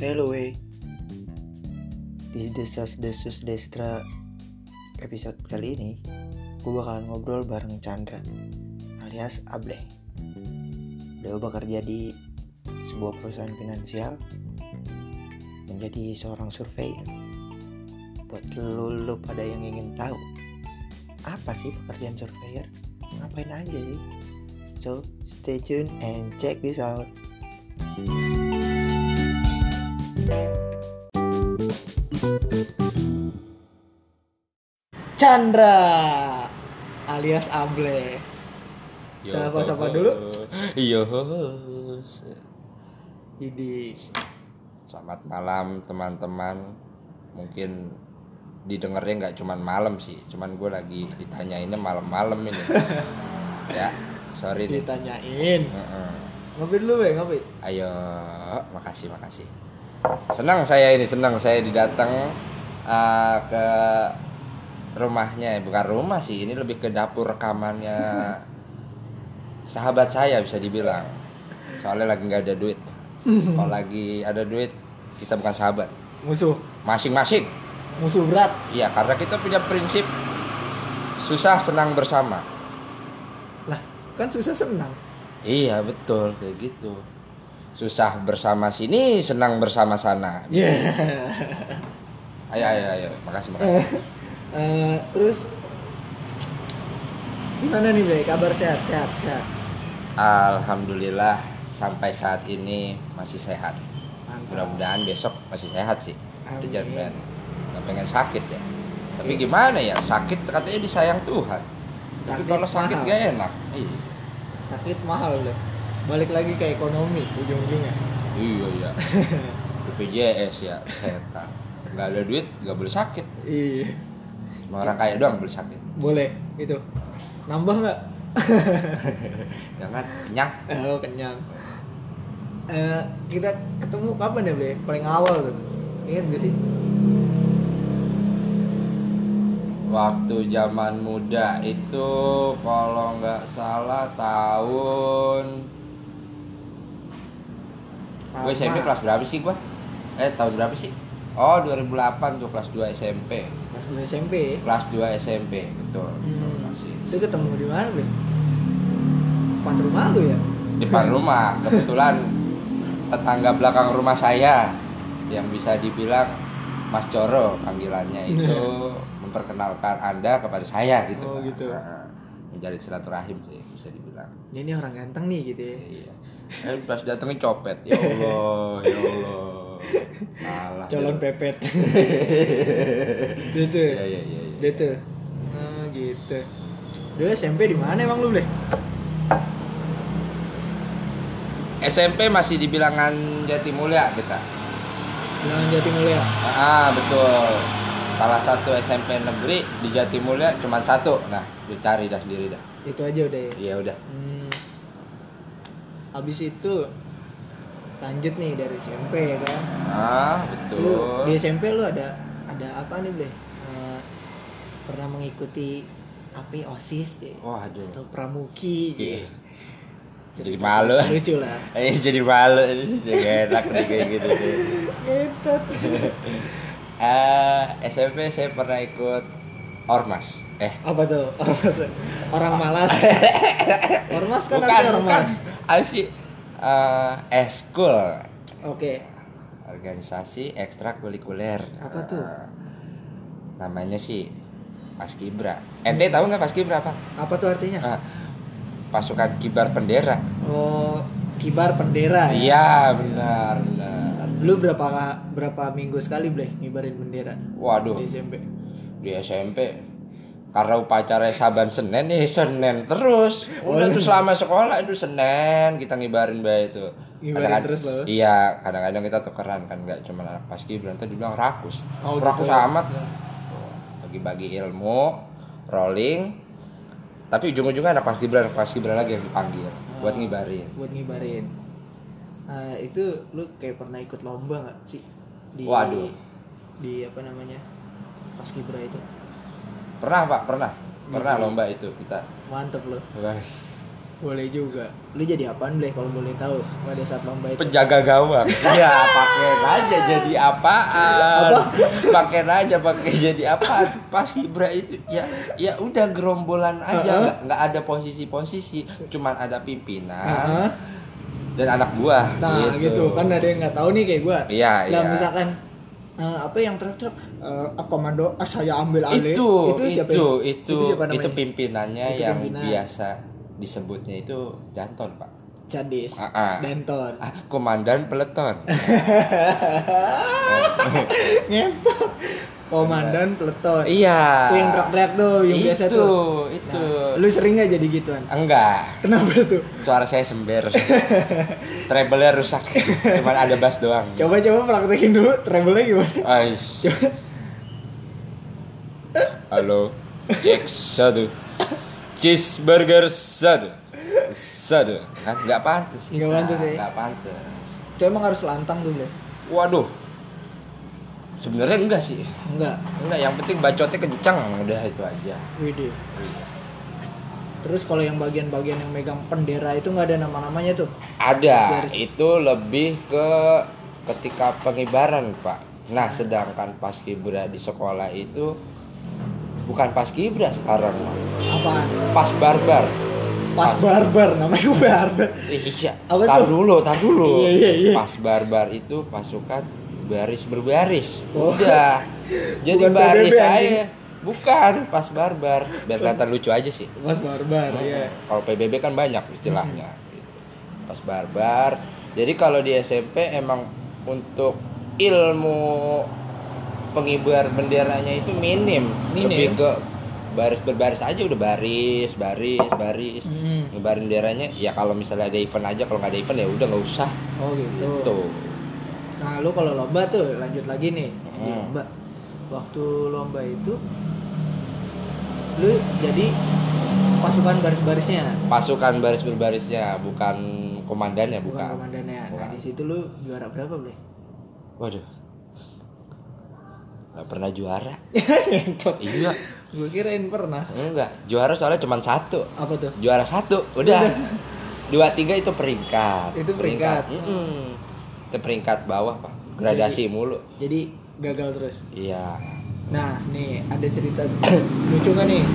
Hello we Di Desas Desus Destra episode kali ini Gue bakalan ngobrol bareng Chandra alias Ableh Beliau bekerja di sebuah perusahaan finansial Menjadi seorang surveyor Buat lu, lu pada yang ingin tahu Apa sih pekerjaan surveyor? Ngapain aja sih? So stay tuned and check this out Chandra alias Able. Sapa-sapa dulu. Iya. Idi. Selamat malam teman-teman. Mungkin didengarnya nggak cuman malam sih, cuman gue lagi ditanyainnya malam-malam ini. ya, sorry nih. Ditanyain. Heeh. Ngopi dulu ya ngopi. Ayo, makasih makasih. Senang saya ini senang saya didatang eh, ke rumahnya, bukan rumah sih, ini lebih ke dapur rekamannya sahabat saya bisa dibilang. Soalnya lagi nggak ada duit. Kalau lagi ada duit, kita bukan sahabat. Musuh. Masing-masing. Musuh berat. Iya, karena kita punya prinsip susah senang bersama. Lah, kan susah senang. Iya betul kayak gitu. Susah bersama sini, senang bersama sana. Ya. Ayo ayo ayo, makasih makasih. Eh, terus gimana nih, Bre? Kabar sehat, sehat, sehat. Alhamdulillah sampai saat ini masih sehat. Mudah-mudahan besok masih sehat sih. Amin. jangan pengen, nggak pengen sakit ya. Tapi gimana ya sakit katanya disayang Tuhan. Tapi Sakit kalau sakit mahal. gak enak. Iya. Sakit mahal loh. Balik lagi ke ekonomi ujung-ujungnya. Iya iya. BPJS ya setan. Gak ada duit gak boleh sakit. Iya. Orang kaya doang boleh sakit. Boleh, itu. Nambah nggak? Jangan kenyang. Oh, kenyang. Eh, kita ketemu kapan ya, Bre? Paling awal tuh. Ingat gak sih? Waktu zaman muda itu kalau nggak salah tahun gue SMP kelas berapa sih gue? Eh tahun berapa sih? Oh 2008 tuh kelas 2 SMP. Kelas 2 SMP. Kelas 2 SMP betul. betul Hmm. masih Itu ketemu di mana, Bre? Depan rumah lu ya? di depan rumah. Kebetulan tetangga belakang rumah saya yang bisa dibilang Mas Coro panggilannya itu memperkenalkan Anda kepada saya gitu. Oh, Pak. gitu. Nah, menjalin silaturahim sih bisa dibilang. Ini orang ganteng nih gitu ya. Iya. Eh pas datengin copet. Ya Allah, ya Allah. Salah. Calon ya. pepet. gitu. Iya, iya, iya. iya. Gitu. Oh, gitu. Dulu SMP di mana emang lu, Bre? SMP masih di bilangan Jatimulya kita. Bilangan Jati Mulia. Ah, betul. Salah satu SMP negeri di Jatimulya cuma satu. Nah, lu cari dah sendiri dah. Itu aja udah ya. Iya udah. Hmm. Habis itu lanjut nih dari SMP ya kan. Ah, Lu di betul. SMP lu ada ada apa nih, Bre? Eh, pernah mengikuti ya, OSIS ya? Waduh. atau pramuki gitu. Iya. Jadi malu. Lucu lah. Eh jadi malu. Jadi enak nih kayak gitu. tuh. Ngetot. Eh, SMP saya pernah ikut Ormas. Eh, Apa tuh? Ormas. Orang malas. Ormas kan bukan, orang bukan. Ada sih eh eskul. Oke. Organisasi ekstrakurikuler. Apa tuh? Eh, namanya sih Paskibra. Ente tahu nggak Paskibra apa? Apa tuh artinya? Ah, pasukan kibar bendera. Oh, kibar bendera ya. Iya, benar, benar. Lu berapa berapa minggu sekali, Bre, ngibarin bendera Waduh, di SMP? di SMP karena upacara saban Senin nih Senin terus udah Oh, tuh selama sekolah itu Senin kita ngibarin bayi itu Ngibarin terus loh. iya kadang-kadang kita tukeran kan nggak cuma anak paskibra nanti dibilang rakus Oh, rakus gitu. amat ya. Bagi-bagi ilmu rolling tapi ujung-ujungnya anak paskibra anak paskibra lagi yang dipanggil buat Oh. ngibarin Buat ngibarin. Nah, itu lu kayak pernah ikut lomba nggak sih? Di Waduh. Di apa namanya? Paskibra itu. Pernah pak pernah pernah Gitu. lomba itu kita Mantep lu. guys boleh juga lu jadi apaan Bleh kalau boleh tahu pada saat lomba itu penjaga gawang ya pakai aja jadi apaan Apa? pakai aja pakai jadi apaan pas Ibra itu ya ya udah gerombolan aja nggak nggak ada posisi-posisi cuman ada pimpinan Heeh. dan anak buah nah gitu. kan ada yang nggak tahu nih kayak gua Iya, nah iya. misalkan eh, apa yang teriak-teriak eh, komando ah, saya ambil alih. Itu itu siapa itu yang- itu, siapa namanya? pimpinannya Itu yang pimpinan. biasa disebutnya itu Danton pak. Cadis Ah, ah. Danton. Ah, komandan peleton. Ngentot komandan peleton iya. Itu yang teriak-teriak tuh yang itu biasa tuh. itu. Nah, lu sering nggak jadi gituan? Enggak. Kenapa tuh? Suara saya sember. Treble-nya rusak. Cuman ada bass doang. Coba coba praktekin dulu treble-nya gimana? Ais. coba. Halo. Cek satu cheeseburger satu satu nggak pantas. Nggak pantas ya? nggak pantas. Itu emang harus lantang Ble? waduh sebenarnya enggak sih enggak enggak yang penting bacotnya kencang udah itu aja Widih. Terus kalau yang bagian-bagian yang megang bendera itu nggak ada nama-namanya tuh. ada Garis. itu lebih ke ketika pengibaran pak nah sedangkan pas kibra di sekolah itu bukan pas kibra sekarang Pak. Apaan? pas barbar Pas barbar, namanya gue barbar. Iya, Apa tar dulu, tar dulu. Iya, iya, iya. Pas barbar itu pasukan baris berbaris. Oh. Udah. Jadi Bukan baris PBB, saya bukan pas barbar. Biar kelihatan lucu aja sih. Pas barbar, iya. Kalau PBB kan banyak istilahnya. gitu. Pas barbar. Jadi kalau di SMP emang untuk ilmu pengibar benderanya itu minim. Minim. Lebih ke baris berbaris aja udah baris, baris, baris. Mm. Ngebarin benderanya ya kalau misalnya ada event aja kalau nggak ada event ya udah nggak usah Oh gitu. tuh Nah lu kalau lomba tuh lanjut lagi nih di Hmm. lomba. Waktu lomba itu lu jadi pasukan baris-barisnya pasukan baris berbarisnya bukan komandannya bukan, bukan, komandannya. Nah Bukan. di situ lu juara berapa boleh? waduh nggak pernah juara iya Gue kirain pernah. enggak juara soalnya cuma satu Apa tuh? juara satu udah dua tiga itu peringkat Itu peringkat. Mm-mm. Itu peringkat bawah pak gradasi mulu Jadi gagal terus. iya Nah, nih ada cerita lucu gak nih?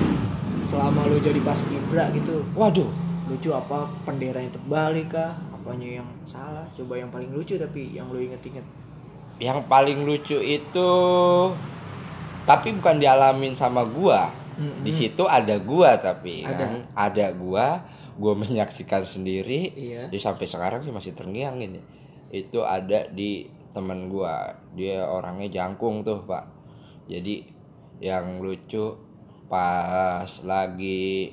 Selama lu jadi pas kibra gitu, waduh lucu apa? Bendera yang terbalik kah? Apanya yang salah? Coba yang paling lucu tapi yang lu inget-inget. yang paling lucu itu tapi bukan dialamin sama gua Mm-mm. di situ ada gua tapi Ada. kan ada gua gua menyaksikan sendiri Iya. jadi sampai sekarang sih masih terngiang ini itu ada di teman gua. Dia orangnya jangkung tuh pak. Jadi yang lucu pas lagi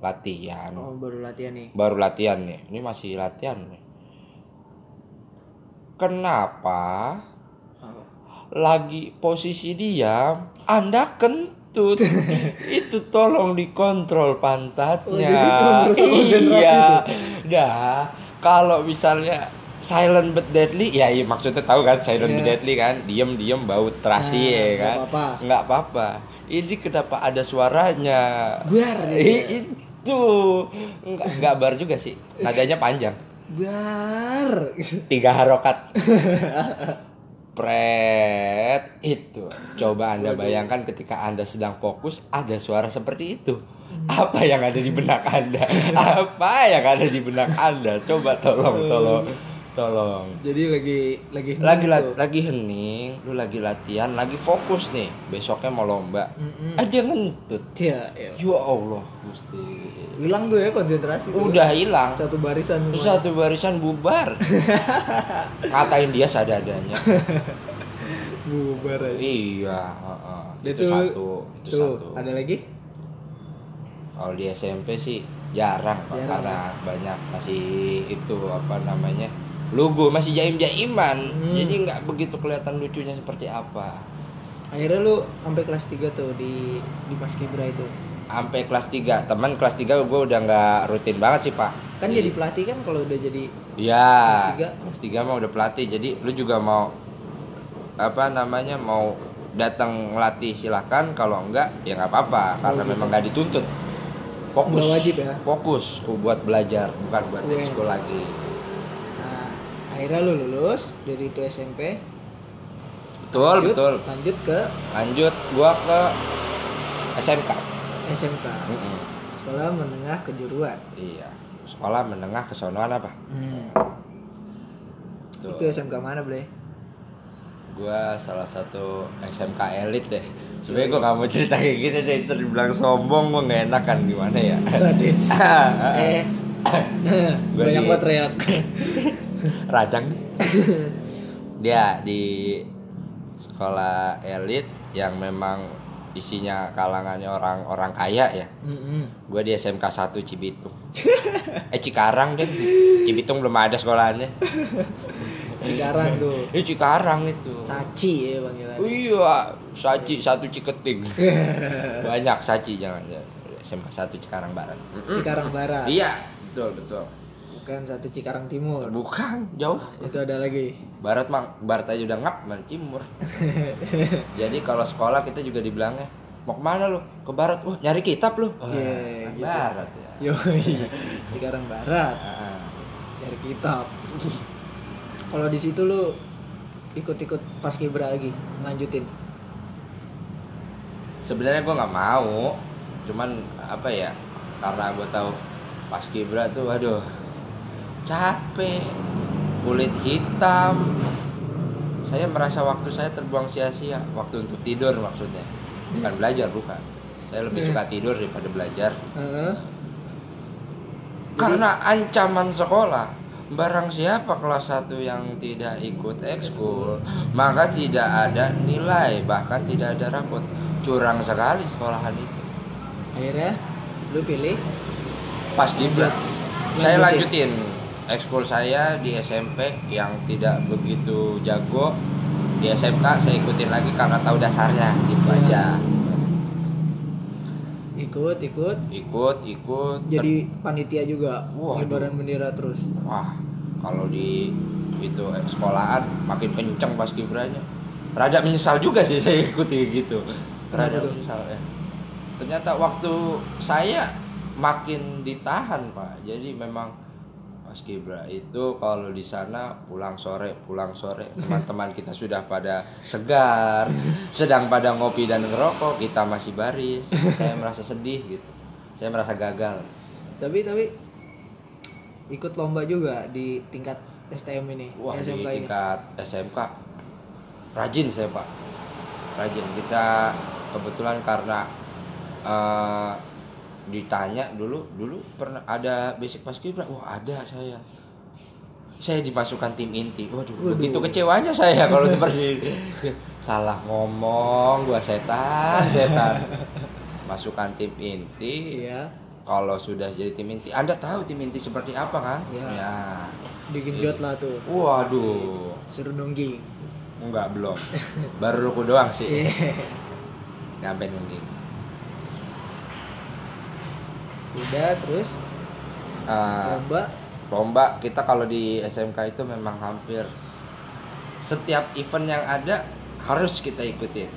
latihan. Oh, baru latihan nih. baru latihan nih. Ini masih latihan nih. Kenapa Oh. lagi posisi diam anda kentut? Itu tolong dikontrol pantatnya. Oh, iya. dah kalau misalnya silent but deadly? Ya iya maksudnya tahu kan silent but Iya. deadly kan? Diem diem bau terasi Nah, ya kan? nggak apa-apa. Ini kenapa ada suaranya? Biar, Ih, itu. Nggak nggak bar juga sih. Nadanya panjang. Bar. tiga harokat. Pret. Itu. Coba anda bayangkan ketika anda sedang fokus ada suara seperti itu. Apa yang ada di benak anda? Apa yang ada di benak anda? Coba tolong tolong tolong Jadi lagi lagi lagi tuh. lat- lagi hening lu lagi latihan lagi fokus nih besoknya mau lomba Mm-mm. ah dia ngentut Ya, ya. ya Allah mesti Hilang tuh ya konsentrasi tuh. udah hilang Satu barisan Terus satu barisan bubar ngatain dia sadadanya Bubar aja. iya heeh. itu, Itu- satu itu Tuh, satu ada lagi? kalau di SMP sih jarang Jarang. karena banyak masih itu apa namanya lugu masih jaim jaiman Hmm. jadi nggak begitu kelihatan lucunya seperti apa Akhirnya lu sampai kelas 3 tuh di di Paskibra itu. sampai kelas 3 teman kelas 3 gue udah nggak rutin banget sih pak Kan jadi pelatih kan kalau udah jadi Iya. Kelas tiga? Kelas tiga mah udah pelatih. Jadi lu juga mau apa namanya mau datang ngelatih silahkan kalau enggak ya nggak apa-apa karena gitu. memang nggak dituntut fokus Nggak wajib ya? fokus buat belajar bukan buat Weh. ekskul lagi Nah, akhirnya lu lulus dari itu SMP. betul lanjut, betul Lanjut ke lanjut gua ke SMK SMK. Mm-mm. Sekolah Menengah Kejuruan. iya sekolah menengah kesonoan apa Hmm. Tuh. Itu SMK mana, Bre? gua salah satu SMK elit deh sebenarnya gua nggak mau cerita kayak gini deh ntar dibilang sombong gua nggak enak kan gimana ya Sadis. eh. Gua Banyak di- banget teriak. radang dia di sekolah elit yang memang isinya kalangannya orang-orang kaya ya Mm-mm. gue di SMK 1 Cibitung eh Cikarang deh Cibitung belum ada sekolahannya Cikarang tuh. ini Cikarang itu Saci ya panggilannya. iya saci satu Ciketing banyak saci jangan ya. SMK 1 Cikarang Barat. Cikarang Barat. iya betul betul Bukan satu Cikarang Timur. bukan jauh Itu ada lagi. Barat mang Barat aja udah ngap mana Timur jadi kalau sekolah kita juga dibilangnya mau ke mana lu ke Barat wah nyari kitab lu Wah, Iya, kan gitu. Barat ya Yoi. Cikarang Barat. Ah, Dari kitab. Kalau di situ lu ikut-ikut pas kibra lagi, lanjutin. sebenarnya gue nggak mau cuman apa ya karena gue tahu pas kibra tuh waduh capek kulit hitam. Saya merasa waktu saya terbuang sia-sia waktu untuk tidur maksudnya. Bukan belajar bukan. Saya lebih suka tidur daripada belajar. Karena ancaman sekolah Barang siapa kelas 1 yang tidak ikut ekskul Maka tidak ada nilai Bahkan tidak ada rapot. Curang sekali sekolahan itu. Akhirnya lu pilih? Pas Lanjut. Saya Lanjutin. Ekskul saya di SMP Yang tidak begitu jago Di SMK saya ikutin lagi karena tahu dasarnya Gitu Ya. aja ikut ikut Ikut, ikut jadi panitia juga pengibaran bendera terus Wah, kalau di itu eh, sekolahan makin kenceng pas kibranya. Rada menyesal juga sih saya ikuti gitu. Rada menyesal ya. Ternyata waktu saya makin ditahan pak. Jadi memang pas kibra itu kalau di sana pulang sore pulang sore. Teman-teman kita sudah pada segar sedang pada ngopi dan ngerokok kita masih baris. Saya merasa sedih gitu. Saya merasa gagal. Tapi tapi ikut lomba juga di tingkat STM ini Wah di SMK ini? tingkat SMK rajin saya pak. Rajin. Kita kebetulan karena eh, ditanya dulu dulu pernah ada basic paskibra wah ada saya saya dimasukkan tim inti waduh, Waduh. begitu kecewanya saya kalau seperti ini salah ngomong gua setan setan masukkan tim inti iya kalau sudah jadi tim inti anda tahu tim inti seperti apa kan Iya. ya digenjot lah tuh waduh suruh nungging Enggak, belum. Baru ruku doang sih. Iya. Nyampe nungging. Udah terus Eh, lomba lomba kita kalau di SMK itu memang hampir setiap event yang ada harus kita ikutin.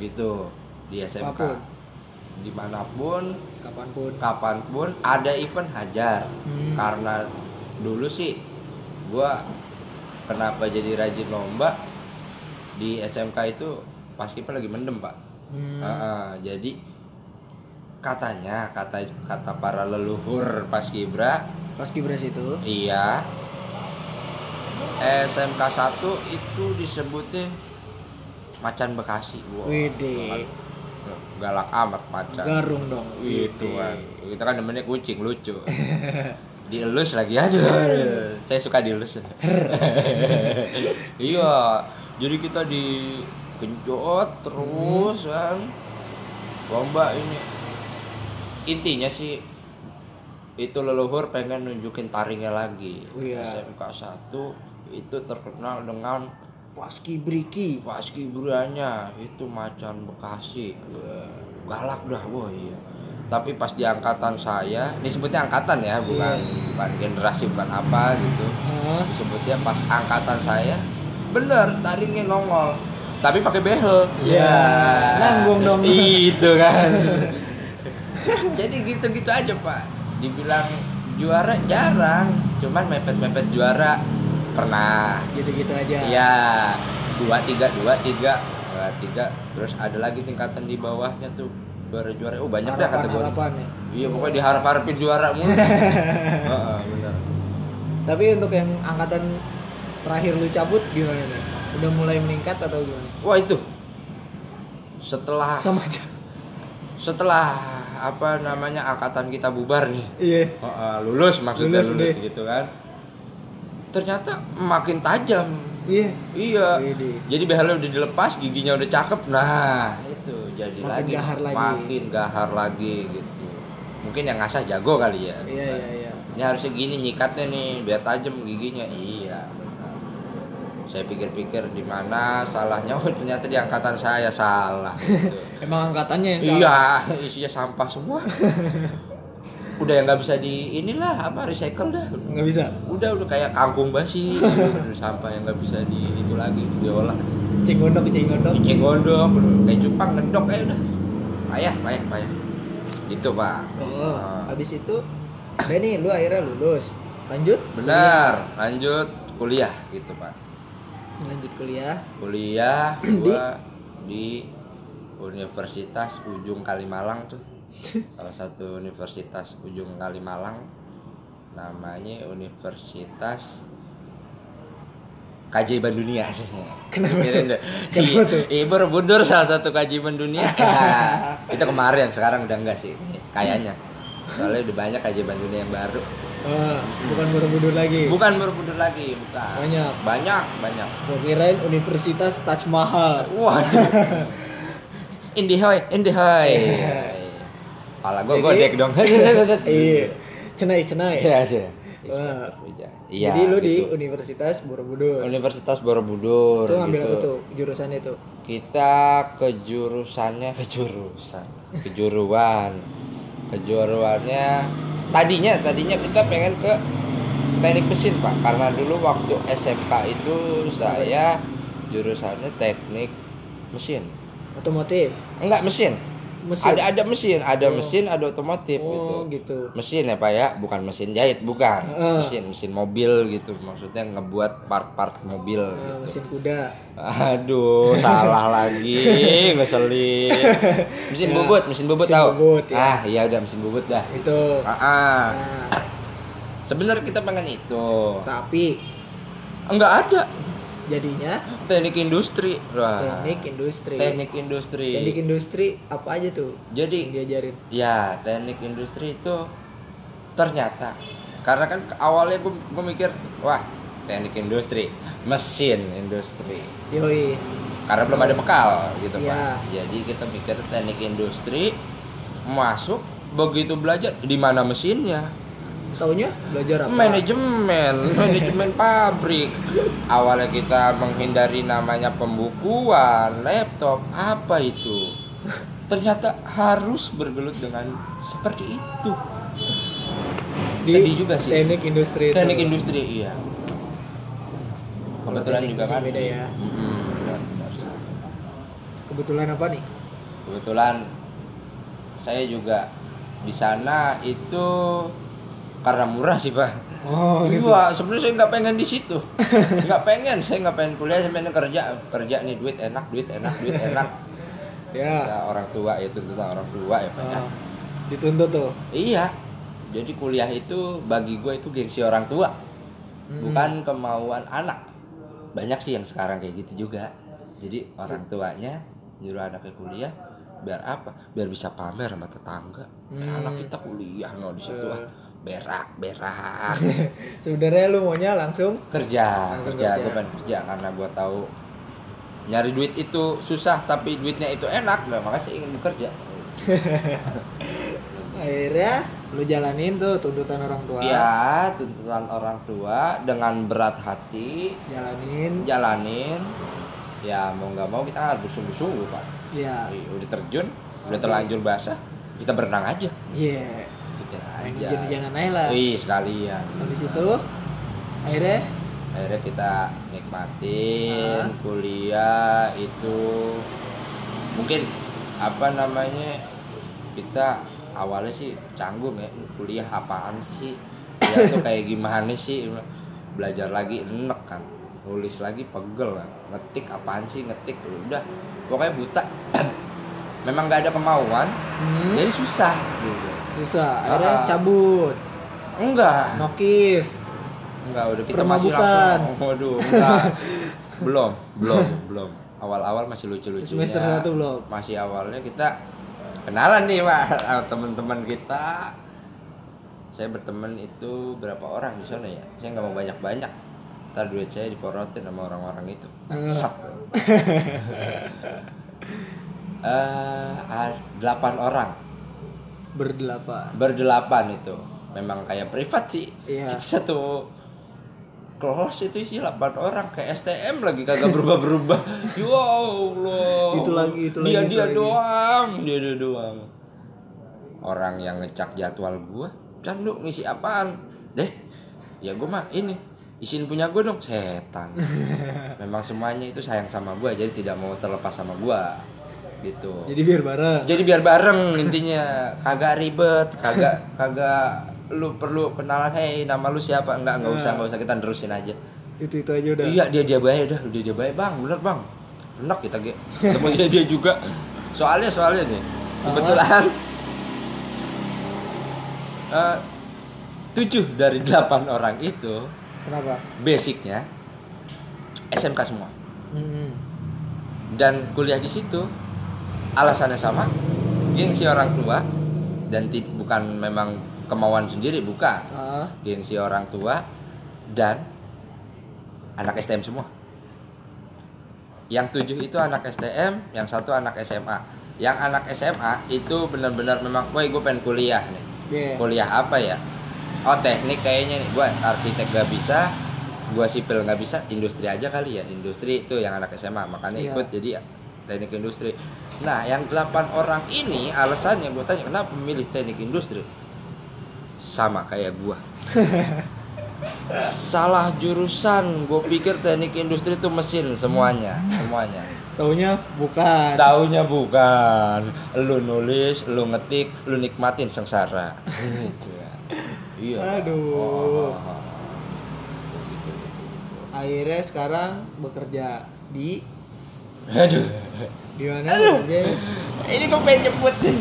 Gitu di SMK. Apa pun. Di mana pun, kapan pun kapan pun ada event hajar. Hmm. Karena dulu sih gua kenapa jadi rajin lomba di SMK itu pas kita lagi mendem, Pak. Hmm. Heeh, jadi katanya kata kata para leluhur pas kibra. Pas kibras itu iya. SMK 1 itu disebutnya macan Bekasi wow. Wede. galak amat macan. Garung dong. Itu kan kita kan namanya kucing lucu. Dielus lagi aduh saya suka dielus. Iya. Jadi kita digenjot terus kan lomba ini intinya sih itu leluhur pengen nunjukin taringnya lagi. Oh iya. SMK 1 itu terkenal dengan paski briki. Paskibranya itu macan Bekasi. Galak dah wah iya tapi pas di angkatan saya ini sebutnya angkatan ya bukan bukan generasi bukan apa gitu. Hah? disebutnya pas angkatan saya bener taringnya nongol. Tapi pakai behel. Ya, nanggung dong. itu kan jadi gitu-gitu aja pak. Dibilang juara jarang. Cuman mepet-mepet juara. Pernah. Gitu-gitu aja. Iya, dua tiga dua tiga. Dua tiga. Terus ada lagi tingkatan di bawahnya tuh. Juara juara. Oh banyak dah harapan kategori. harapan ya. Iya pokoknya diharap harapin juara mulu. Heeh, bener. Tapi untuk yang angkatan terakhir lu cabut gimana nih? Udah mulai meningkat atau gimana? Wah itu. Setelah sama aja setelah apa namanya angkatan kita bubar nih. Iya. Heeh, lulus maksudnya Lulus lulus, deh. gitu kan. Ternyata makin tajam. Iya. Iya. Widih. jadi behelnya udah dilepas giginya udah cakep. Nah itu jadi Makin lagi. gahar lagi. makin gahar lagi gitu. Mungkin yang ngasah jago kali ya. Iya iya iya. Ini harusnya gini nyikatnya nih biar tajam giginya. Iya. Saya pikir-pikir di mana salahnya. Oh ternyata di angkatan saya salah. Gitu. emang angkatannya yang salah? iya isinya sampah semua. Udah yang nggak bisa di inilah apa recycle dah. Nggak bisa? Udah udah kayak kangkung basi. Gitu. sampah yang nggak bisa di itu lagi diolah. Cing gondok cing gondok. Icing gondok kayak cupang ngedok aja udah. Payah payah payah. Gitu pak. Oh Ah. habis itu udah nih lu akhirnya lulus. Lanjut? Benar lanjut kuliah gitu pak. Lanjut kuliah kuliah Di? gua di Universitas Ujung Kalimalang tuh salah satu universitas Ujung Kalimalang namanya Universitas Kajiban Dunia Kenapa tuh? Kenapa tuh? Iya, Borobudur salah satu kajian dunia. Nah, itu kemarin, sekarang udah enggak sih, kayaknya. Soalnya udah banyak kajian dunia yang baru. Ah, bukan Borobudur lagi Bukan Borobudur lagi, bukan. Banyak. Banyak, banyak. gua kirain Universitas Taj Mahal Waduh. Indihoy, Indihoy. Iya. Pala gue godek dong. iya cenai cenai Iya, iya. Wah. Iya, jadi lu di gitu. Universitas Borobudur Universitas Borobudur. itu ngambil gitu. apa tuh jurusannya tuh Kita ke jurusannya ke jurusan, kejuruan. Kejuruannya tadinya tadinya kita pengen ke teknik mesin, Pak. Karena dulu waktu SMK itu saya jurusannya teknik mesin. otomotif Enggak mesin. Mesin Ada ada mesin, ada Oh. mesin, ada otomotif gitu. oh gitu Mesin ya Pak ya, bukan mesin jahit, bukan. Heeh. Mesin, mesin mobil gitu. Maksudnya ngebuat part-part mobil Eh, gitu. mesin kuda Aduh, salah lagi, ngeselin. Mesin Ya, bubut, mesin bubut mesin tahu? bubut, ya. Ah, iya udah mesin bubut dah. itu Ah, ah. nah, sebenarnya kita pengen itu. tapi Enggak ada jadinya teknik industri. Wah. teknik industri Teknik industri. teknik industri apa aja tuh Jadi diajarin Ya, teknik industri itu ternyata karena kan awalnya gue, gue mikir, wah teknik industri, mesin industri. yoi Karena belum ada bekal gitu Iya. pak. Jadi kita mikir teknik industri masuk begitu belajar di mana mesinnya taunya belajar apa? Manajemen manajemen pabrik. Awalnya kita menghindari namanya pembukuan laptop apa itu. Ternyata harus bergelut dengan seperti itu. Di sedih juga sih. teknik industri itu. teknik industri iya. Kebetulan juga kan. beda ya. Benar, benar. kebetulan apa nih? Kebetulan saya juga di sana itu karena murah sih pak oh gitu Iya, sebenarnya saya nggak pengen di situ. Nggak pengen, saya nggak pengen kuliah, saya pengen kerja. Kerja nih duit enak, duit enak, duit enak. ya Ya, orang tua itu tentang orang tua ya Pak. ya. Oh, dituntut tuh Iya. Jadi kuliah itu bagi gue itu gengsi orang tua, Hmm. bukan kemauan anak. Banyak sih yang sekarang kayak gitu juga. Jadi orang tuanya nyuruh anaknya kuliah biar apa? Biar bisa pamer sama tetangga. Hmm. anak kita kuliah no di situ ah. Berak berak. Sebenarnya lu maunya langsung kerja Langsung kerja. kerja. gue pengen kerja karena gue tahu nyari duit itu susah tapi duitnya itu enak. Nah makanya saya ingin bekerja. Akhirnya lu jalanin tuh tuntutan orang tua. Ya tuntutan orang tua dengan berat hati. Jalanin. Jalanin. Ya mau nggak mau kita harus bersungguh-sungguh pak. Ya udah terjun udah terlanjur basah kita berenang aja. Iya main aja hujan-hujanan aja lah. Wih, sekalian. Habis itu akhirnya? Akhirnya kita nikmatin Ah. kuliah itu. Mungkin apa namanya kita awalnya sih canggung ya kuliah apaan sih? Ya tuh kayak gimana sih? Belajar lagi enek kan. Nulis lagi pegel kan. Ngetik apaan sih? Ngetik udah. Pokoknya buta. Memang nggak ada kemauan. Hmm, jadi susah gitu susah. Akhirnya Ah. cabut. Enggak. Nokif enggak udah kita Permabukan. masih langsung. Waduh enggak. Belum belum belum. Awal-awal masih lucu-lucunya. Semester satu belum. Masih awalnya kita kenalan nih pak teman-teman kita. Saya berteman itu berapa orang di sana ya? Saya nggak mau banyak-banyak. Ntar duit saya diporotin sama orang-orang itu. Eh. Sak. Eh, ah, delapan orang berdelapan. Berdelapan itu. Memang kayak privat sih. Iya. Satu kelas itu isi 8 orang. Kayak STM lagi kagak berubah berubah ya Allah. Itu lagi, itu dia lagi, dia lagi. doang dia dia doang. Orang yang ngecak jadwal gua candu ngisi apaan? Deh ya gua mah ini isiin punya gua dong. Setan. Memang semuanya itu sayang sama gua jadi tidak mau terlepas sama gua gitu. Jadi biar bareng. Jadi biar bareng intinya. Kagak ribet kagak kagak lu perlu kenalan hey nama lu siapa? Enggak enggak usah enggak usah kita terusin aja. Itu itu aja udah. Iya dia dia baik udah udah dia baik. Bang bener bang. Enak kita ge ketemu dia dia juga. Soalnya soalnya nih kebetulan eh, tujuh dari delapan orang itu kenapa? basicnya SMK semua. Hmm. dan kuliah di situ alasannya sama gengsi orang tua dan bukan memang kemauan sendiri bukan Ah, gengsi orang tua dan anak STM semua. Yang tujuh itu anak STM yang satu anak SMA yang anak SMA itu benar-benar memang woi gue pengen kuliah nih. Yeah. kuliah apa ya? Oh teknik kayaknya nih. Gue arsitek gak bisa gue sipil nggak bisa industri aja kali ya. Industri itu yang anak SMA makanya Iya. ikut. Jadi teknik industri nah yang delapan orang ini alasannya gue tanya kenapa memilih teknik industri sama kayak gue salah jurusan gue pikir teknik industri itu mesin semuanya semuanya taunya bukan Taunya bukan. Lu nulis, lu ngetik, lu nikmatin sengsara. Gitu ya. Iya. Aduh. Oh, oh, oh. Gitu, gitu, akhirnya sekarang bekerja di Aduh. di mana bekerja Ini gue pengen nyebut nih.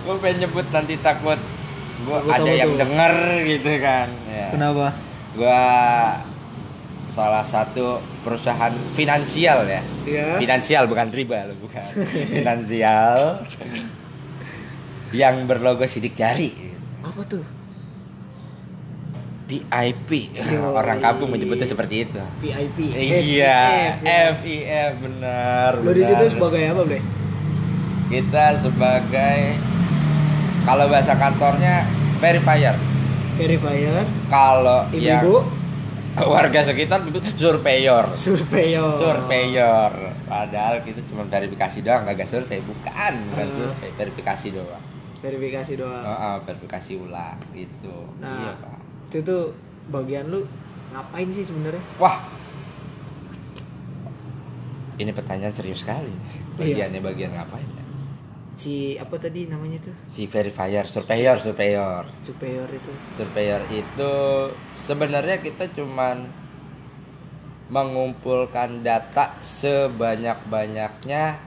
Gue pengen nyebut nanti takut gue ada yang tuh? denger gitu kan. Ya. kenapa Gue salah satu perusahaan finansial ya. ya Finansial bukan riba loh, bukan. finansial yang berlogo sidik jari. apa tuh VIP Yoi. orang kampung menyebutnya seperti itu. VIP iya FIF, ya. Benar lo di situ sebagai apa bre? Kita sebagai kalau bahasa kantornya verifier. Verifier. Kalau yang ibu-ibu warga sekitar itu surveyor. Surveyor. Surveyor. Padahal kita cuma verifikasi doang kagak survei. Bukan bukan Hmm. survei verifikasi doang. Verifikasi doang. Oh, oh, verifikasi ulang gitu. Nah. iya pak itu tuh bagian lu ngapain sih sebenarnya Wah. Ini pertanyaan serius sekali. Iya. Bagiannya bagian ngapain ya? si apa tadi namanya tuh Si verifier, surveyor, surveyor. superior itu Surveyor itu sebenarnya kita cuman mengumpulkan data sebanyak-banyaknya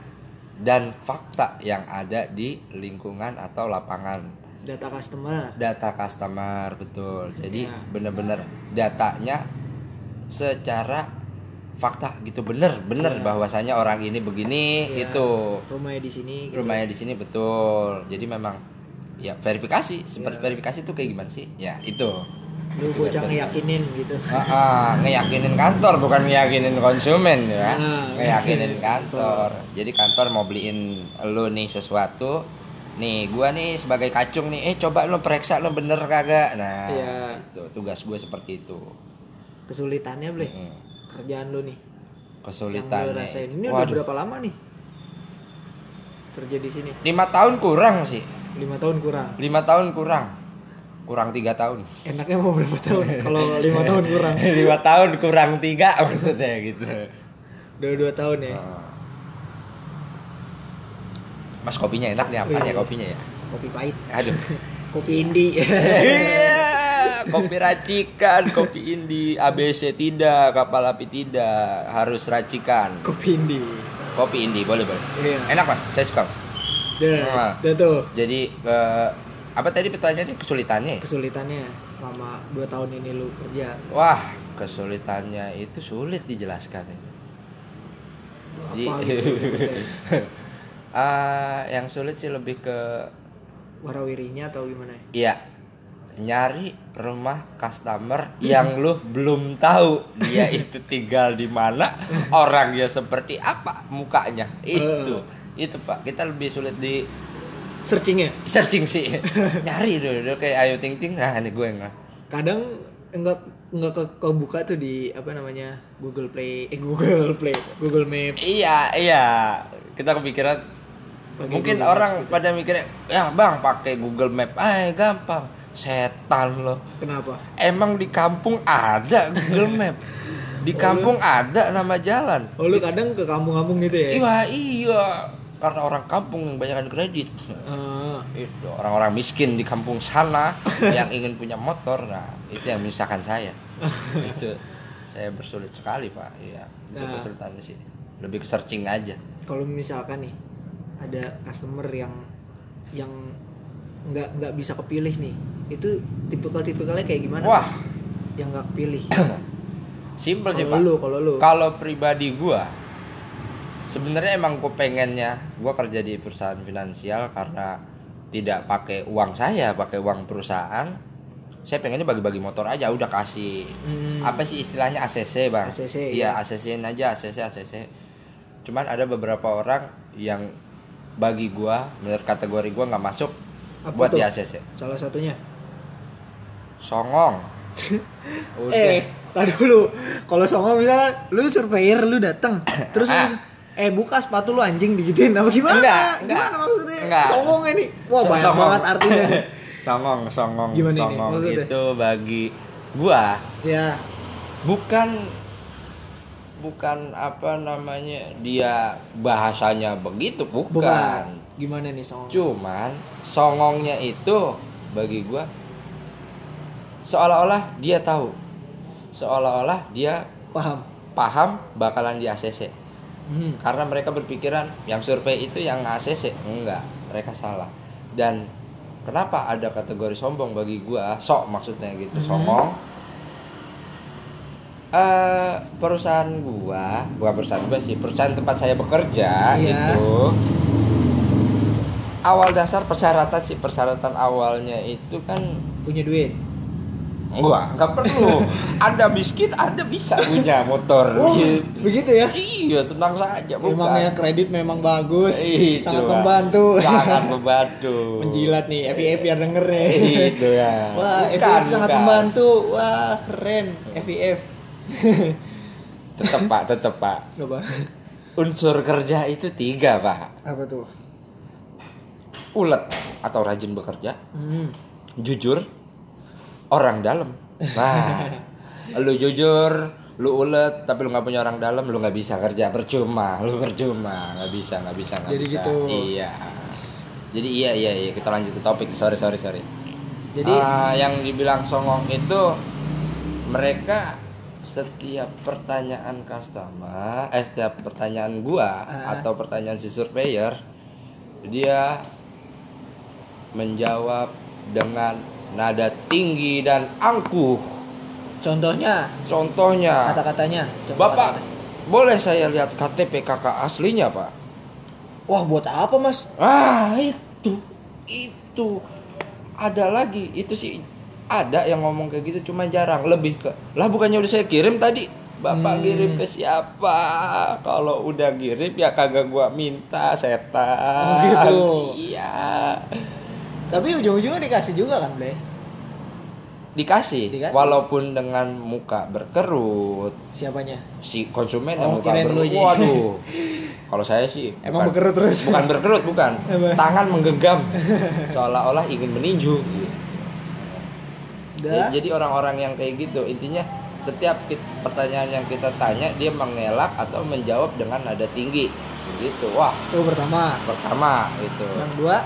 dan fakta yang ada di lingkungan atau lapangan data customer. Data customer betul. Jadi Ya. bener-bener datanya secara fakta gitu. Bener bener Ya. bahwasanya orang ini begini Ya. itu rumahnya di sini gitu. rumahnya di sini betul. Jadi memang ya verifikasi. Seperti Ya. verifikasi itu kayak gimana sih? Ya itu. Lu bocah ngeyakinin gitu. Ah, ah, ngeyakinin kantor bukan ngeyakinin konsumen ya. Ah, ngeyakinin ngeyakinin kantor. Jadi kantor mau beliin lu nih sesuatu nih gua nih sebagai kacung nih eh coba lu periksa lu bener kagak? Nah Iya. itu tugas gue seperti itu. Kesulitannya ble. Mm. kerjaan lu nih. Kesulitannya rasain. Ini udah Waduh, berapa lama nih kerja di sini? Lima tahun kurang sih. Lima tahun kurang. Lima tahun kurang. Kurang tiga tahun. Enaknya mau berapa tahun? Kalau lima tahun kurang. Lima tahun kurang tiga maksudnya gitu. Udah dua tahun ya Mas kopinya enak nih apa ya kopinya ya? kopi pahit aduh kopi indi Iya, kopi racikan, kopi indi, ABC tidak, kapal api tidak, harus racikan. kopi indi Kopi indi boleh boleh. iya Enak mas, saya suka. Mas. dah Nah. tuh Jadi eh, apa tadi pertanyaannya kesulitannya? ya? kesulitannya selama dua tahun ini lu kerja Wah, kesulitannya itu sulit dijelaskan. Jadi, apa gitu ah, yang sulit sih lebih ke warawirinya atau gimana ya? Iya. Nyari rumah customer yang lu belum tahu dia itu tinggal di mana orangnya seperti apa mukanya. Itu. Itu pak. Kita lebih sulit di searchingnya? Searching sih. Nyari dulu, dulu kayak ayo ting ting. Nah ini gue nggak. Kadang enggak enggak ke kebuka tuh di apa namanya Google Play eh Google Play Google Maps. Iya iya. Kita kepikiran Pakai mungkin Google orang Maps gitu. pada mikirnya ya bang pakai Google Map ah gampang. Setan loh. Kenapa? Emang di kampung ada Google Map di kampung ada nama jalan. Oh lu kadang ke kampung-kampung gitu ya? Iya iya. Karena orang kampung yang banyakkan kredit. Ah, itu orang-orang miskin di kampung sana yang ingin punya motor nah itu yang misalkan saya. Itu saya bersulit sekali pak. Iya itu Nah. kesulitannya sih lebih ke searching aja. Kalau misalkan nih ada customer yang yang nggak nggak bisa kepilih nih. Itu tipikal-tipikalnya kayak gimana? Wah. Yang nggak kepilih. Simple sih pak. lu kalau lu. Kalau pribadi gua sebenarnya emang gue pengennya gua kerja di perusahaan finansial karena tidak pakai uang saya pakai uang perusahaan. Saya pengennya bagi-bagi motor aja udah kasih. Hmm. apa sih istilahnya ACC bang? ACC, iya ya. ACC aja ACC ACC cuman ada beberapa orang yang bagi gua menurut kategori gua nggak masuk Apa buat tuh? di ACC salah satunya? Songong. Udah. Eh tadi dulu. Kalau songong misalnya lu surveyor lu datang terus lu, Ah. eh buka sepatu lu anjing digituin. Apa gimana? Enggak, enggak. gimana maksudnya? Enggak. songong ini. Wah So- banyak songong. banget artinya songong songong Gimana ini songong. maksudnya? itu bagi gua ya. bukan bukan apa namanya dia bahasanya begitu bukan, bukan gimana nih songong? Cuman songongnya itu bagi gua seolah-olah dia tahu. Seolah-olah dia paham. paham bakalan di ACC hmm. karena mereka berpikiran yang survei itu yang ACC enggak mereka salah. Dan kenapa ada kategori sombong bagi gua? Sok maksudnya gitu Hmm. songong eh perusahaan gua bukan perusahaan gua sih perusahaan tempat saya bekerja Iya. itu awal dasar persyaratan sih persyaratan awalnya itu kan punya duit gua nggak perlu ada miskin ada bisa punya motor oh Gitu. begitu ya Iya, tenang saja. Bukan. Memang ya kredit memang bagus, Itu, sangat Pak. membantu. Sangat membantu. Menjilat nih, FIF biar denger nih. Itu ya. Wah, Bukan, FIF sangat bukan. membantu. Wah, keren FIF. Tetap Pak, tetap Pak. Coba. Unsur kerja itu tiga Pak. Apa tuh? Ulet atau rajin bekerja, Hmm. jujur, orang dalam. Nah, lu jujur, lu ulet, tapi lu nggak punya orang dalam, lu nggak bisa kerja percuma, lu percuma, nggak bisa, nggak bisa, nggak Jadi bisa. gitu. Iya. Jadi iya iya iya kita lanjut ke topik. Sorry sorry sorry. Jadi Ah, yang dibilang songong itu mereka setiap pertanyaan customer, eh setiap pertanyaan gua Ah. atau pertanyaan si surveyor, dia menjawab dengan nada tinggi dan angkuh. contohnya Contohnya, kata-katanya. Bapak, kata-kata. boleh saya lihat KTP kakak aslinya, Pak? Wah, buat apa, Mas? Ah, itu. Itu. Ada lagi, itu sih ada yang ngomong kayak gitu cuma jarang, lebih ke lah bukannya udah saya kirim tadi. Bapak Hmm. kirim ke siapa? Kalau udah kirim ya kagak gua minta setan. Oh, gitu. Iya. Tapi ujung-ujungnya dikasih juga kan, Ble? Dikasih, Dikasih. walaupun dengan muka berkerut Siapanya? si konsumen Oh, yang muka berkerut. Waduh. Kalau saya sih Emang berkerut terus? Bukan berkerut, bukan. Tangan menggenggam seolah-olah ingin meninju. Udah. Jadi orang-orang yang kayak gitu intinya setiap pertanyaan yang kita tanya dia mengelak atau menjawab dengan nada tinggi. Begitu. Wah, Itu pertama. pertama itu. Yang kedua,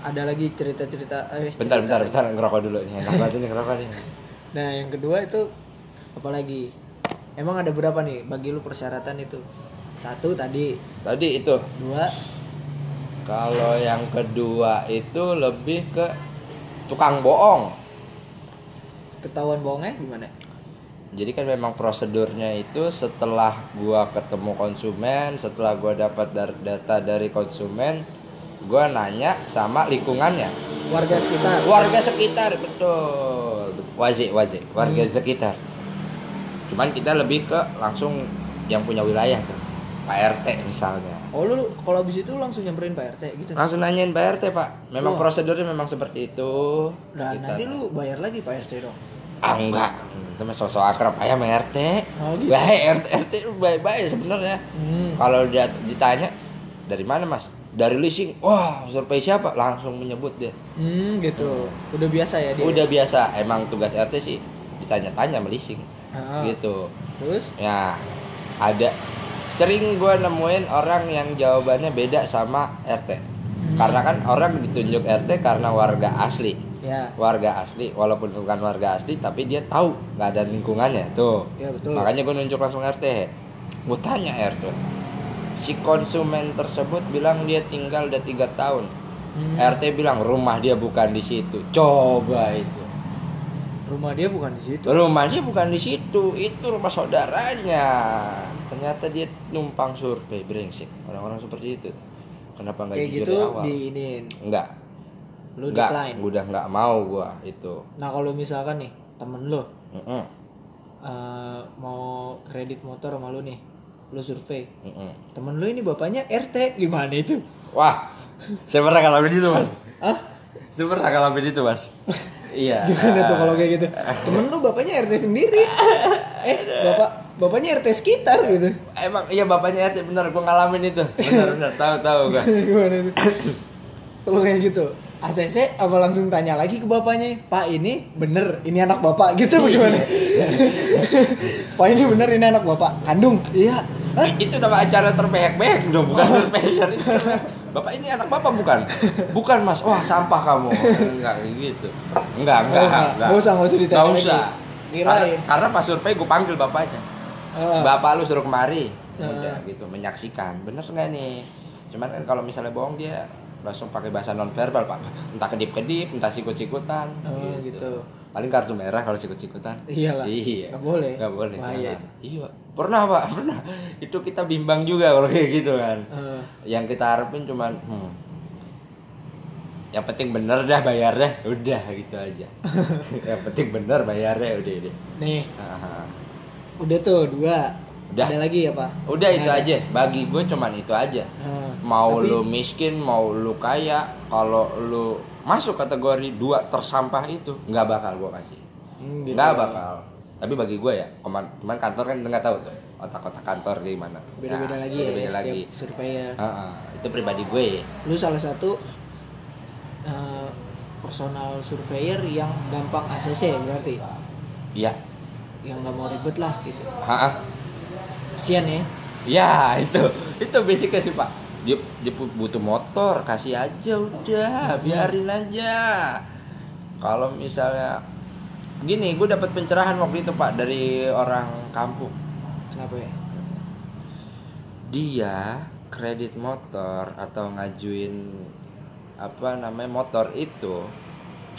ada lagi cerita-cerita eh, bentar cerita bentar bentar ngerokok dulu nih enak banget nih ngerokok nih Nah, yang kedua itu apalagi? Emang ada berapa nih bagi lu persyaratan itu? Satu tadi, tadi itu dua, kalau yang kedua itu lebih ke tukang bohong ketahuan bohongnya gimana? jadi kan memang prosedurnya itu setelah gua ketemu konsumen setelah gua dapat data dari konsumen gua nanya sama lingkungannya Warga sekitar. warga sekitar betul wajib wajib warga sekitar cuman kita lebih ke langsung yang punya wilayah tuh Pak RT misalnya Oh, lu kalau habis itu langsung nyamperin Pak RT gitu. langsung nanyain Pak RT Pak memang Wah. prosedurnya memang seperti itu Nah, Kita- nanti lu bayar lagi Pak RT dong. Ah enggak. Itu mah sosok akrab. Aja sama RT Oh, gitu. baik RT RT baik baik sebenarnya. Hmm. kalau dia ditanya dari mana mas? Dari leasing. Wah survei siapa? Langsung menyebut dia. Hmm, gitu. Udah biasa ya dia. udah biasa. Emang tugas RT sih ditanya-tanya sama leasing. Ah. gitu. Terus? ya ada. Sering gue nemuin orang yang jawabannya beda sama RT karena kan orang ditunjuk RT karena warga asli Ya. warga asli walaupun bukan warga asli tapi dia tahu nggak ada lingkungannya tuh Ya, betul. makanya gue nunjuk langsung RT gue tanya RT si konsumen tersebut bilang dia tinggal udah tiga tahun Hmm. RT bilang rumah dia bukan di situ coba itu Rumah dia bukan di situ. rumahnya bukan di situ itu rumah saudaranya ternyata dia numpang survei brengsek orang-orang seperti itu kenapa nggak Kayak jujur gitu dari awal di iniin. enggak Lu enggak decline. udah nggak mau gua itu Nah, kalau misalkan nih temen lu Mm-mm, eh, mau kredit motor sama lu nih, lu survei. mm-mm. Temen lu ini bapaknya RT gimana itu? wah saya pernah ngalamin itu mas Hah? saya pernah ngalamin itu mas iya Gimana tuh kalau kayak gitu? Temen lu bapaknya RT sendiri. Eh, bapak bapaknya RT sekitar gitu. emang iya bapaknya RT bener gua ngalamin itu bener bener tahu tahu gua Gimana itu? Kalau kayak gitu, ACC apa langsung tanya lagi ke bapaknya, Pak ini bener, ini anak bapak gitu bagaimana? Pak ini bener, ini anak bapak kandung, iya. Hah? itu nama acara terbehek-behek dong bukan surveyor itu Bapak ini anak bapak bukan? Bukan mas, wah sampah kamu Enggak gitu Enggak, enggak, Oh, enggak. enggak Nggak usah, nggak usah ditanya Nggak lagi. usah Kirain. karena, karena pas survei gue panggil bapaknya Ah. Bapak lu suruh kemari Ah. Udah gitu, menyaksikan Bener nggak nih? Cuman kan kalau misalnya bohong dia langsung pakai bahasa non verbal pak entah kedip kedip entah sikut sikutan Oh, gitu. paling kartu merah kalau sikut sikutan Iyalah. iya Nggak boleh. nggak boleh Bahaya jangan. iya pernah pak pernah itu kita bimbang juga kalau kayak gitu kan Eh, yang kita harapin cuman hmm, yang penting bener dah bayarnya udah gitu aja yang penting bener bayarnya udah deh nih, Aha. udah tuh dua. Udah. Ada lagi ya pak? udah itu ada. aja bagi gue cuman itu aja Eh, mau tapi- lu miskin mau lu kaya kalau lu masuk kategori dua tersampah itu nggak bakal gue kasih Hmm, gitu. nggak bakal tapi bagi gue ya cuman, cuman kantor kan nggak tahu tuh otak-otak kantor gimana Beda-beda Nah, lagi beda-beda ya, lagi setiap surveyor. Ha-ha. itu pribadi gue Lu salah satu eh, personal surveyor yang gampang ACC berarti, iya yang nggak mau ribet lah gitu. Ha-ha. Kasian ya. Ya itu itu basicnya sih pak. Dia, dia butuh motor kasih aja udah biarin aja. Kalau misalnya gini, gue dapat pencerahan waktu itu pak dari orang kampung. Kenapa ya? Dia kredit motor atau ngajuin apa namanya motor itu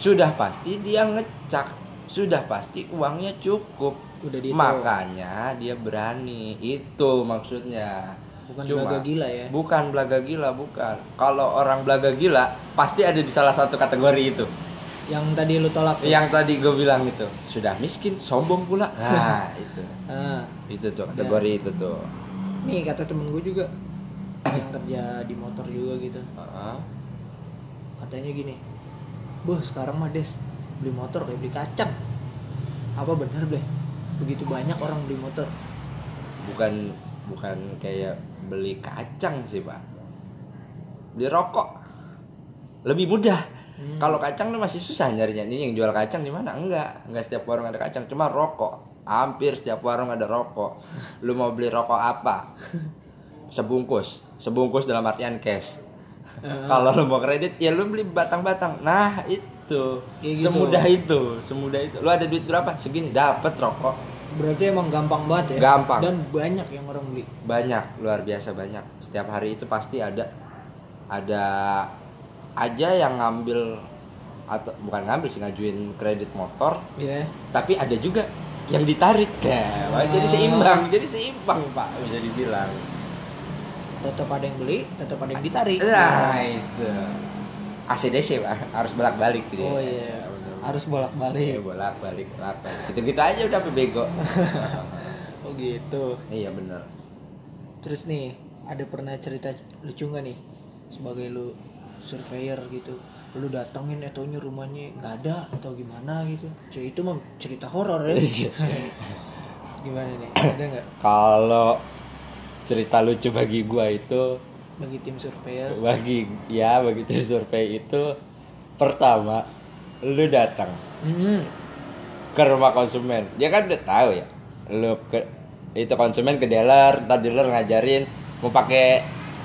sudah pasti dia ngecak, sudah pasti uangnya cukup. Udah dihitung. Makanya dia berani. Itu maksudnya. Bukan belaga gila ya. Bukan belaga gila, bukan. Kalau orang belaga gila pasti ada di salah satu kategori itu. Yang tadi lu tolak. tuh. Yang tadi gue bilang itu. Sudah miskin, sombong pula. Nah, itu. Ah, Itu tuh kategori itu tuh. nih kata temen gue juga yang kerja di motor juga gitu. Heeh. Katanya gini, Buh sekarang mah Des beli motor kayak beli kacang. Apa bener Bleh? Begitu banyak orang beli motor. Bukan bukan kayak beli kacang sih, Pak. Beli rokok. Lebih mudah. Hmm. Kalau kacang lu masih susah nyarinya. Ini yang jual kacang di mana? Enggak. Enggak setiap warung ada kacang, cuma rokok. Hampir setiap warung ada rokok. Lu mau beli rokok apa? Sebungkus. Sebungkus dalam artian cash. Kalau lu mau kredit ya lu beli batang-batang. Nah, itu. Kayak gitu. Semudah itu, semudah itu. Lu ada duit berapa? Segini dapat rokok. Berarti emang gampang banget ya. Gampang. Dan banyak yang orang beli. Banyak, luar biasa banyak. Setiap hari itu pasti ada ada aja yang ngambil atau bukan ngambil sih ngajuin kredit motor, Iya. tapi ada juga yang ditarik. Ya, wah, jadi seimbang, jadi seimbang, Pak, bisa dibilang. Tetap ada yang beli, tetap ada yang ditarik. Nah, itu. ACDC, Pak, harus bolak-balik gitu. Oh iya. Harus Iya, bolak-balik. bolak-balik, bolak-balik. Gitu-gitu aja udah bego. Oh gitu. iya, bener. Terus nih, ada pernah cerita lucu nggak nih? Sebagai lu surveyor gitu. Lu datengin etonya rumahnya nggak ada atau gimana gitu. Cek itu mah cerita horor ya. gimana nih? Ada nggak Kalau cerita lucu bagi gua itu bagi tim surveyor? bagi ya bagi tim survei itu pertama lu datang Hmm. ke rumah konsumen. Dia kan udah tahu ya lu ke itu konsumen ke dealer ntar dealer ngajarin mau pakai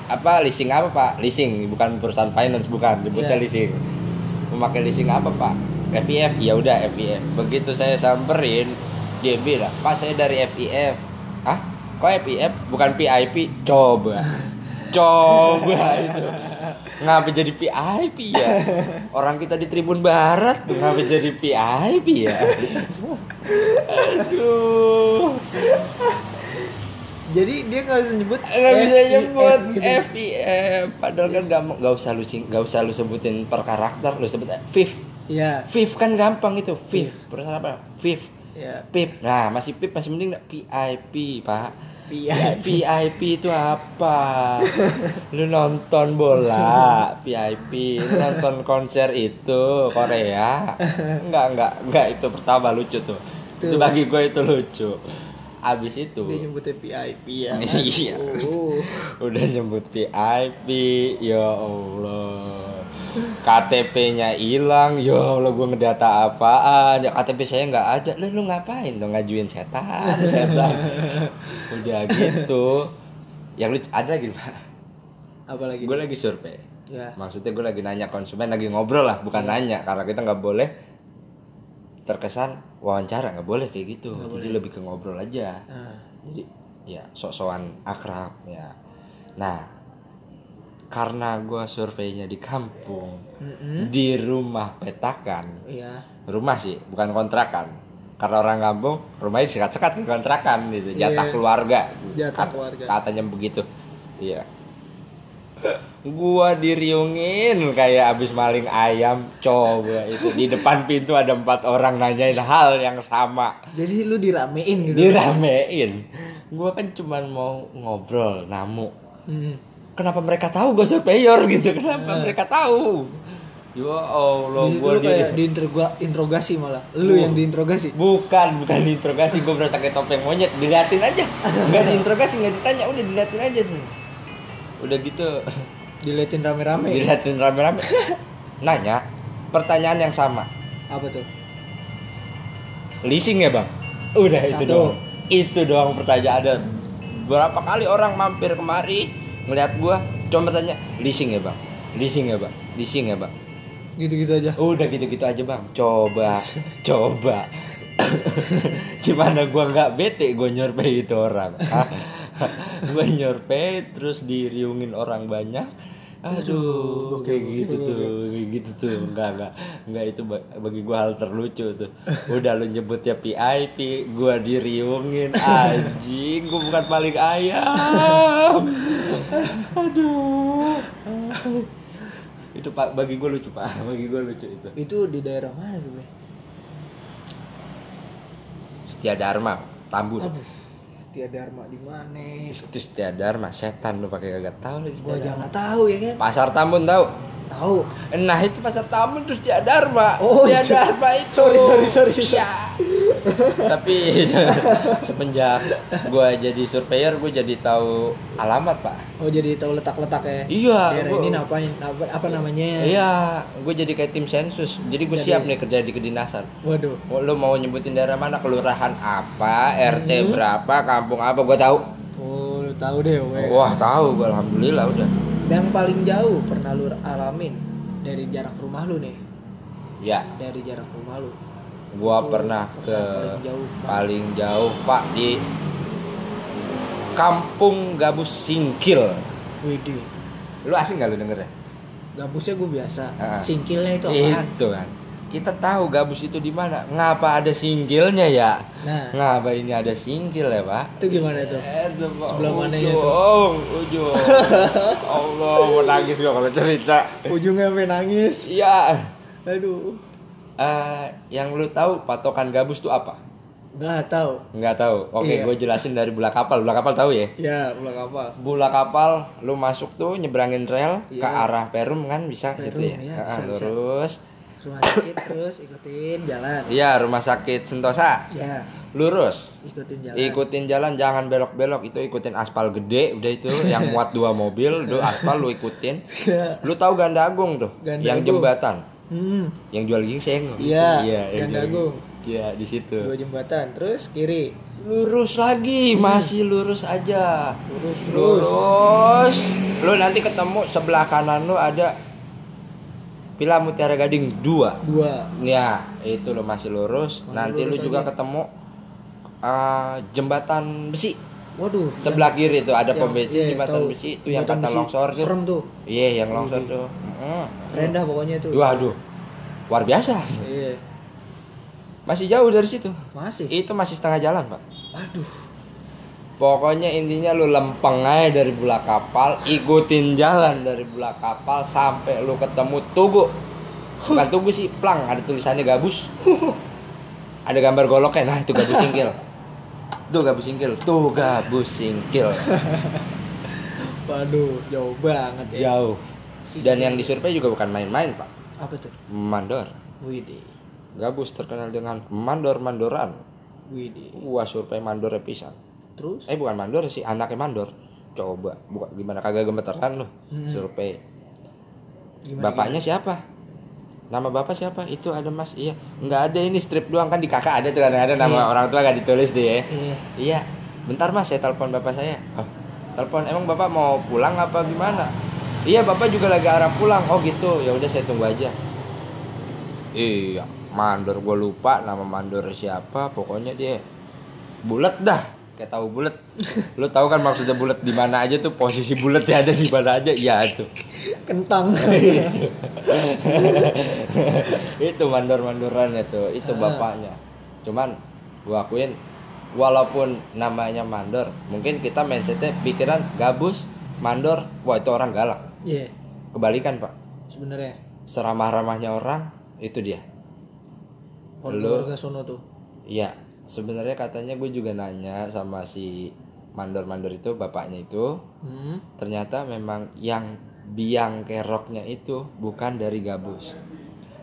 apa leasing apa pak? Leasing bukan perusahaan finance bukan sebutnya Iya. leasing. Mau pakai leasing apa pak? FIF ya udah FIF begitu saya samperin dia bilang pak saya dari FIF Hah? kok FIF bukan PIP coba coba itu. Ngapa jadi VIP ya? Orang kita di Tribun Barat ngapa jadi VIP ya? Aduh. Jadi dia nggak bisa nyebut nggak bisa nyebut gitu. FIF padahal kan nggak nggak usah lu nggak usah lu sebutin per karakter lu sebut FIF. Iya. FIF kan gampang itu. FIF. Perusahaan apa? FIF. Iya. PIP. Nah masih PIP masih mending nggak PIP pak VIP. VIP itu apa? Lu nonton bola, VIP, Lu nonton konser itu Korea. Enggak, enggak, enggak itu pertama lucu tuh. Itu Tuh. bagi gue itu lucu. Abis itu Dia nyebutnya VIP ya. Iya. Oh. udah nyebut VIP, ya Allah. KTP-nya hilang, ya Allah gue ngedata apaan? Ya KTP saya nggak ada. Lah lu ngapain dong ngajuin setan, setan. udah gitu. Yang lucu ada lagi pak. Apalagi? Gue lagi survei. Ya. Maksudnya gue lagi nanya konsumen, lagi ngobrol lah, bukan nanya karena kita nggak boleh terkesan wawancara nggak boleh kayak gitu. Jadi lebih ke ngobrol aja Nah, jadi ya sok-sokan akrab ya nah karena gua surveinya di kampung mm-mm. di rumah petakan Iya. rumah sih bukan kontrakan karena orang kampung rumahnya disekat-sekat ke kontrakan gitu jatah Iya. keluarga Jatah keluarga. katanya begitu iya gua diriungin kayak abis maling ayam coba itu di depan pintu ada empat orang nanyain hal yang sama Jadi lu diramein gitu. diramein gua kan cuman mau ngobrol namu Hmm. Kenapa mereka tahu gue surveyor gitu? Kenapa mereka tahu? Ya Allah gua lu di kayak diinterogasi malah. Lu Oh. yang diinterogasi. bukan bukan diinterogasi gue berasa kayak topeng monyet. Diliatin aja. Nggak diinterogasi nggak ditanya. Udah diliatin aja tuh. Udah gitu. Diliatin rame-rame. diliatin rame-rame. Nanya pertanyaan yang sama. Apa tuh? leasing ya bang? Udah itu Satu. doang. Itu doang pertanyaan. Ada berapa kali orang mampir kemari ngeliat gua cuma bertanya leasing ya bang? Leasing ya bang? Leasing ya bang? Gitu-gitu aja. udah gitu-gitu aja bang. Coba coba. Gimana gua nggak bete gua nyurvei itu orang. Hah? gua nyurvei terus diriungin orang banyak aduh kayak gitu tuh kayak gitu tuh. Enggak enggak enggak itu ba- bagi gua hal terlucu tuh. Udah lu nyebutnya PIP gua diriungin. Anjing gua bukan paling ayam. Aduh. Itu pak bagi gua lucu pak. Bagi gua lucu itu. Itu di daerah mana sih? Setia Dharma Tambun. Aduh. Setia Dharma di mana? itu Setia Dharma setan lu pakai kagak tahu lagi Gua Setia nggak tahu ya kan. Pasar Tambun tahu Tahu. nah itu pasar Tambun terus Setia Dharma. Oh, iya. Dharma itu. Sorry, sorry, sorry, iya. Tapi semenjak gua jadi surveyor gua jadi tahu alamat pak. Oh jadi tahu letak-letaknya. Iya, Daerah gua- ini apa, apa apa namanya? iya gua jadi kayak tim sensus. Jadi gue siap nih kerja di kedinasan Waduh. Mau- lu mau nyebutin daerah mana? Kelurahan apa? RT Hmm. berapa? Kampung apa? Gua tahu. Oh, lu tahu deh, we. wah tahu gua. Alhamdulillah udah yang paling jauh pernah lu alamin dari jarak rumah lu nih? Ya. Dari jarak rumah lu. Gua Itu pernah ke paling jauh paling jauh pak di kampung gabus singkil. Widih. Lu asing gak lu dengernya gabusnya gue biasa. Ah. singkilnya itu apaan? Itu kan kita tahu gabus itu di mana. Ngapa ada singgilnya ya? Nah. Ngapa ini ada singgil ya pak? Itu gimana tuh Pak. Sebelah mananya tuh? ujung ujung. Allah mau nangis gua kalau cerita. Ujungnya sampai nangis. Iya. Aduh. Eh, yang lu tahu patokan gabus tuh apa? Nggak tahu. Nggak tahu. Oke Iya. gue jelasin dari bola kapal. Bola kapal tahu ya? Ya pulang apa bola kapal lu masuk tuh nyebrangin rel ke Iya. arah Perum kan bisa ke situ Perum, ya, iya, Ah, bisa, bisa. Rumah sakit terus ikutin jalan. Iya rumah sakit Sentosa. Ya lurus. Ikutin jalan. Ikutin jalan jangan belok-belok. Itu ikutin aspal gede udah itu yang muat dua mobil lu aspal lu ikutin. Ya. lu tahu Ganda Agung tuh? Ganda yang Agung. jembatan? Hmm. Yang jual gingseng Iya, yang Ganda Agung. iya di situ. Dua jembatan terus kiri. Lurus lagi masih lurus aja. Lurus lurus. Lurus. Lu nanti ketemu sebelah kanan lu ada Villa Mutiara Gading 2 dua. Ya itu lu masih lurus. Masih nanti lu lurus juga aja. ketemu uh, jembatan besi. Waduh. Sebelah kiri tuh ada yang- pom bensin iya, jembatan tahu. besi itu yang kata besi. longsor tuh. Serem tuh. Iya yang longsor tuh. Mm. keren dah pokoknya tuh. Waduh luar biasa. Iya. Masih jauh dari situ. Masih? Itu masih setengah jalan pak. Aduh Pokoknya intinya lu lempeng aja dari bola kapal, ikutin jalan dari bola kapal sampai lu ketemu Tugu. Bukan Tugu sih, plang ada tulisannya gabus. Ada gambar goloknya, nah itu gabus singkil. Tuh gabus singkil, tuh gabus singkil. waduh jauh banget ya Jauh. Dan yang disurvei juga bukan main-main, Pak. apa tuh Mandor. Widih Gabus terkenal dengan mandor-mandoran. Widih Wah, survei mandor pisan. Terus Eh bukan mandor sih, anaknya mandor. Coba, bukan gimana kagak gemeteran loh. Hmm. Survei gimana Bapaknya siapa? Nama bapak siapa? Itu ada mas. Iya. Nggak ada ini strip doang kan di kakak ada tuh kadang-kadang nama Iya. orang tua gak ditulis deh. ya. iya Iya. Bentar mas, saya telepon bapak saya. Oh, telepon. Emang bapak mau pulang apa gimana? Iya bapak juga lagi arah pulang. Oh gitu. Ya udah saya tunggu aja. Iya. Mandor gue lupa nama mandor siapa. Pokoknya dia bulat dah. Kayak tahu bulat. Lu tahu kan maksudnya bulat di mana aja tuh? Posisi bulat ya ada di mana aja. Iya tuh. kentang. Itu mandor-mandorannya tuh itu Ah. bapaknya. Cuman gua akuin walaupun namanya mandor mungkin kita mindsetnya pikiran gabus mandor wah itu orang galak. Iya. Kebalikan pak. Sebenarnya. Seramah-ramahnya orang itu dia. Keluarga Lu- sono tuh. Iya sebenarnya katanya gue juga nanya sama si mandor-mandor itu bapaknya itu. Hmm. Ternyata memang yang biang keroknya itu bukan dari gabus.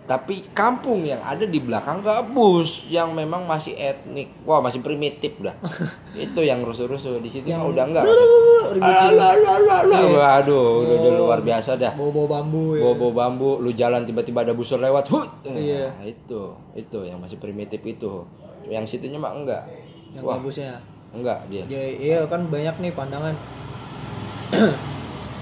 Tapi kampung yang ada di belakang gabus yang memang masih etnik. Wah masih primitif dah. Itu yang rusuh-rusuh. Di situ mah udah enggak. Waduh udah, udah luar biasa dah. Bawa bambu ya. Bobo bambu lu jalan tiba-tiba ada busur lewat hut Iya. Nah, itu itu yang masih primitif itu yang situnya mah enggak. Yang wah. bagusnya enggak dia. Ya iya kan banyak nih pandangan.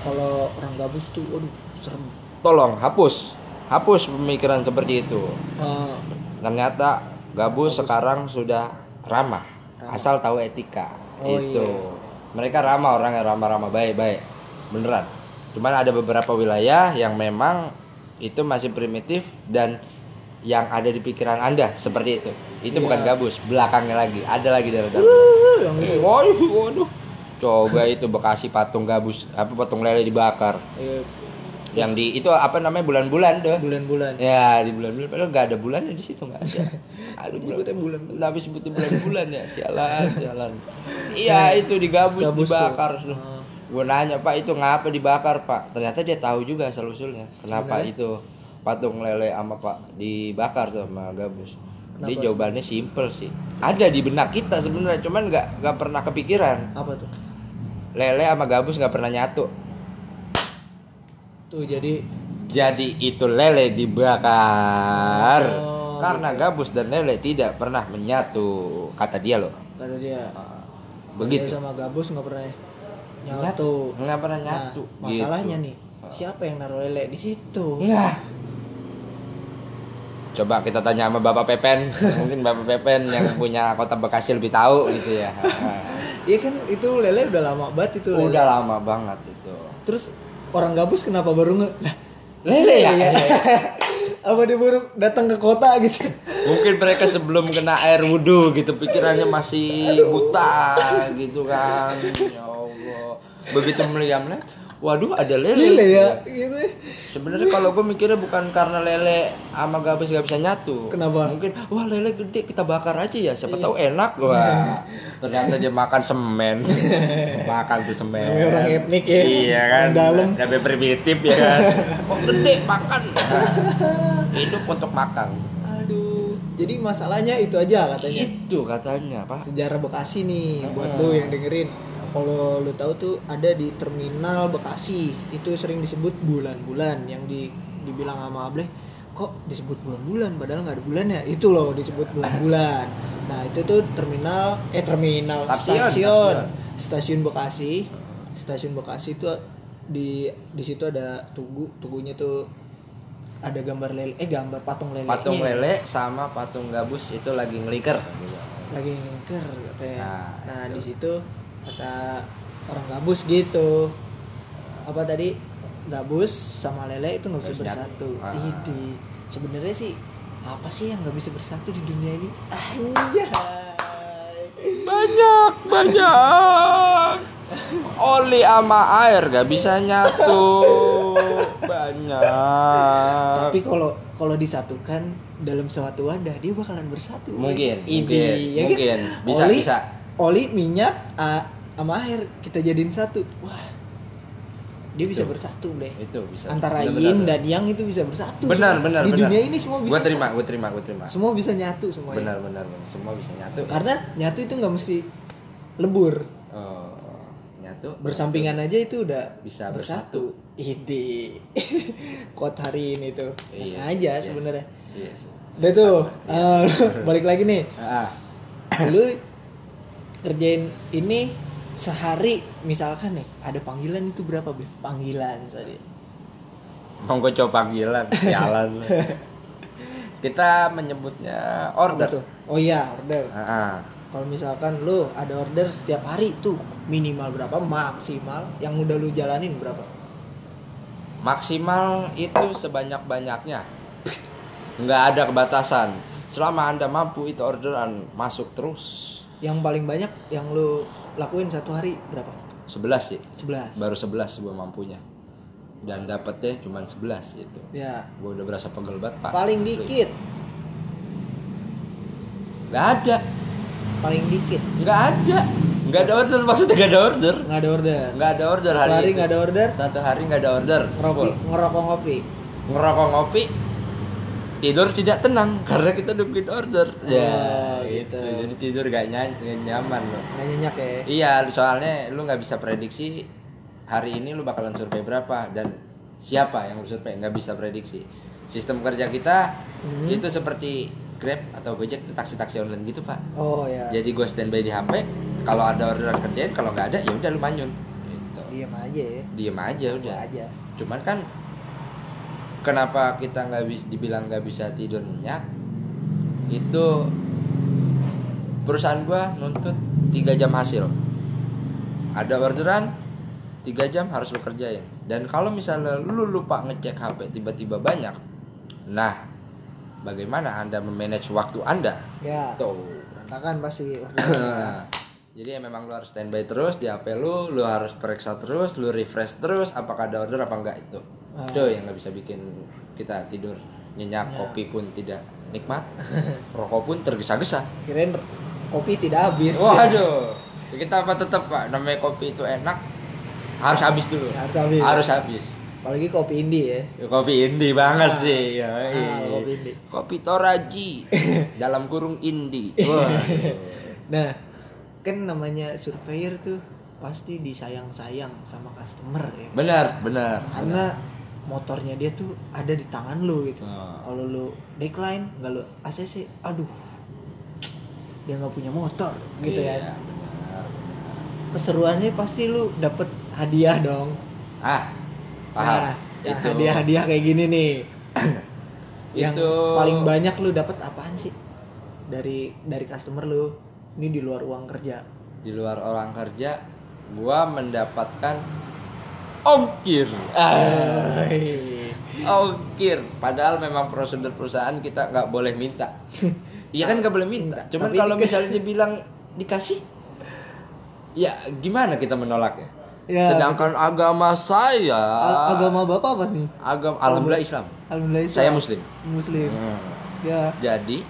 Kalau orang gabus tuh aduh serem. Tolong hapus. Hapus pemikiran seperti itu. Ah, ternyata gabus sekarang sudah ramah asal tahu etika. Oh, itu. iya. mereka ramah orang yang ramah-ramah. Baik-baik beneran. Cuman ada beberapa wilayah yang memang itu masih primitif dan yang ada di pikiran anda seperti itu itu Iya. bukan gabus belakangnya lagi ada lagi dalam dalam uh, yang itu waduh waduh coba itu bekasi patung gabus apa patung lele dibakar eh, yang di itu apa namanya bulan-bulan deh bulan-bulan Ya di bulan-bulan padahal nggak ada bulannya di situ nggak ada. Aduh Disebutnya bulan. Kenapa sebutnya bulan-bulan ya? Sialan, sialan. Iya itu digabus, Gabus tuh. dibakar. Ah. Gue nanya pak itu ngapa dibakar pak? Ternyata dia tahu juga asal usulnya. Kenapa Sebenarnya? itu patung lele sama pak dibakar tuh sama gabus? Dia Kenapa? jawabannya simple sih. Ada di benak kita sebenarnya, cuman nggak nggak pernah kepikiran. apa tuh Lele sama gabus nggak pernah nyatu. tuh jadi Jadi itu lele dibakar Oh, karena gabus dan lele tidak pernah menyatu kata dia loh. kata dia Begitu. Dia sama gabus nggak pernah nyatu nggak pernah Nah, nyatu masalahnya gitu. nih siapa yang naruh lele di situ Enggak. Coba kita tanya sama Bapak Pepen, mungkin Bapak Pepen yang punya kota Bekasi lebih tahu gitu ya. iya kan itu lele udah lama banget itu lele. Udah lama banget itu. terus orang gabus kenapa baru nge lah Lele ya? apa dia baru datang ke kota gitu Mungkin mereka sebelum kena air wudhu gitu pikirannya masih buta gitu kan. Ya Allah. Begitu melihatnya, waduh ada lele. lele ya gitu Sebenarnya kalau gue mikirnya bukan karena lele sama gabus gak bisa nyatu. Kenapa? Mungkin wah lele gede kita bakar aja ya. Siapa tahu enak wah. Ternyata dia makan semen. makan tuh semen. Namanya orang etnik ya. Iya kan. Dalam. Tapi primitif ya kan. Kok gede makan. Hidup untuk makan. aduh jadi masalahnya itu aja katanya Itu katanya, Pak. sejarah Bekasi nih buat lu yang dengerin kalau lu tahu tuh ada di terminal Bekasi. Itu sering disebut bulan-bulan. Yang di dibilang sama Ableh kok disebut bulan-bulan? Padahal nggak ada bulannya. Itu loh disebut bulan-bulan. Nah itu tuh terminal eh terminal Stasiun, stasiun. stasiun. Bekasi. Stasiun Bekasi itu di di situ ada tugu. Tugunya tuh ada gambar lele eh gambar patung lele Patung lele sama patung gabus itu lagi ngeliker. lagi ngingker katanya. Nah, Nah, di situ kata orang gabus gitu. Apa tadi? Gabus sama lele itu nggak bisa bersatu. Ah. Idi. Sebenarnya sih apa sih yang nggak bisa bersatu di dunia ini? Anjay. Banyak, banyak. Oli sama air gak bisa nyatu. Banyak. Tapi kalau kalau disatukan dalam suatu wadah dia bakalan bersatu. Mungkin, Idi, mungkin, ya kan? mungkin. Bisa, oli, bisa. Oli, minyak, ah, sama air kita jadiin satu. Wah. Dia bisa Itu. bersatu deh. itu bisa. antara Benar, yin benar. dan yang itu bisa bersatu benar, semua. benar, di benar. dunia ini semua bisa Gue terima, gue terima, gue terima. semua bisa nyatu semuanya Benar, benar, benar. Semua bisa nyatu. karena nyatu itu nggak mesti lebur Oh, nyatu. bersampingan aja itu udah Bisa bersatu ide quote hari ini tuh Mas aja iya, sebenarnya Iya sih. udah tuh eh, balik lagi nih Ah, lu kerjain ini sehari misalkan nih ada panggilan itu berapa beli panggilan tadi mau gue coba panggilan, sialan. Kita menyebutnya order. tuh oh iya order Ah, ah. kalau misalkan lu ada order setiap hari tuh minimal berapa maksimal yang udah lu jalanin berapa Maksimal itu sebanyak-banyaknya. Nggak ada kebatasan. Selama Anda mampu itu orderan masuk terus. Yang paling banyak yang lu lakuin satu hari berapa 11 sih. 11 Baru 11 gue mampunya. Dan dapetnya cuma 11 gitu. ya Gue udah berasa pegel banget, Pak. paling dikit Nggak ada. paling dikit Nggak ada. Nggak ada order maksudnya nggak ada order. nggak ada order Nggak ada order satu hari, hari itu. nggak ada order Satu hari nggak ada order. ngerokok Full. ngerokok ngopi Ngerokok ngopi. Tidur tidak tenang karena kita nungguin order. Oh, gitu. Jadi tidur gak, ny- nyaman loh. nggak nyenyak ya Iya, soalnya lu nggak bisa prediksi hari ini lu bakalan survei berapa dan siapa yang lu survei nggak bisa prediksi. Sistem kerja kita Hmm. itu seperti Grab atau Gojek itu taksi-taksi online gitu pak. oh ya Jadi gue standby di HP. Kalau ada orderan kerjain, kalau nggak ada ya udah lu manyun. Gitu. diam aja ya Diem aja udah. Udah aja Cuman kan kenapa kita nggak bisa dibilang nggak bisa tidur nyenyak? Itu perusahaan gua nuntut 3 jam hasil. Ada orderan 3 jam harus lu kerjain. Dan kalau misalnya lu lupa ngecek HP tiba-tiba banyak, nah bagaimana anda memanage waktu anda? ya Tuh. berantakan pasti. Jadi ya memang lu harus standby terus di HP lu, lu harus periksa terus, lu refresh terus apakah ada order apa enggak itu. Ah. Itu yang nggak bisa bikin kita tidur nyenyak, kopi pun tidak nikmat, rokok pun tergesa-gesa. kirain kopi tidak habis Waduh, kita apa tetap pak, namanya kopi itu enak, harus habis dulu. Harus habis. Harus habis. apalagi kopi indie ya Ya, kopi indie banget Ah. sih, ya. Ah, kopi indie. Kopi Toraji dalam kurung indie. Nah, kan namanya surveyor tuh pasti disayang-sayang sama customer ya. Benar, benar. Karena motornya dia tuh ada di tangan lu gitu. Ah. Kalau lu decline, nggak lu ACC, aduh. Dia nggak punya motor gitu Iya, ya. benar. keseruannya pasti lu dapet hadiah dong ah paham Nah, yang itu hadiah-hadiah kayak gini nih yang Itu- paling banyak lu dapet apaan sih dari dari customer lu ini di luar uang kerja di luar orang kerja gua mendapatkan ongkir. Ah. ongkir. Padahal memang prosedur perusahaan kita nggak boleh minta. Iya kan nggak boleh minta. Cuman Tapi kalau misalnya dia bilang dikasih ya gimana kita menolaknya? Ya, sedangkan agama saya A- agama bapak apa nih? Agama alhamdulillah Islam. Alhamdulillah Islam. saya muslim. Muslim. Hmm. ya. Jadi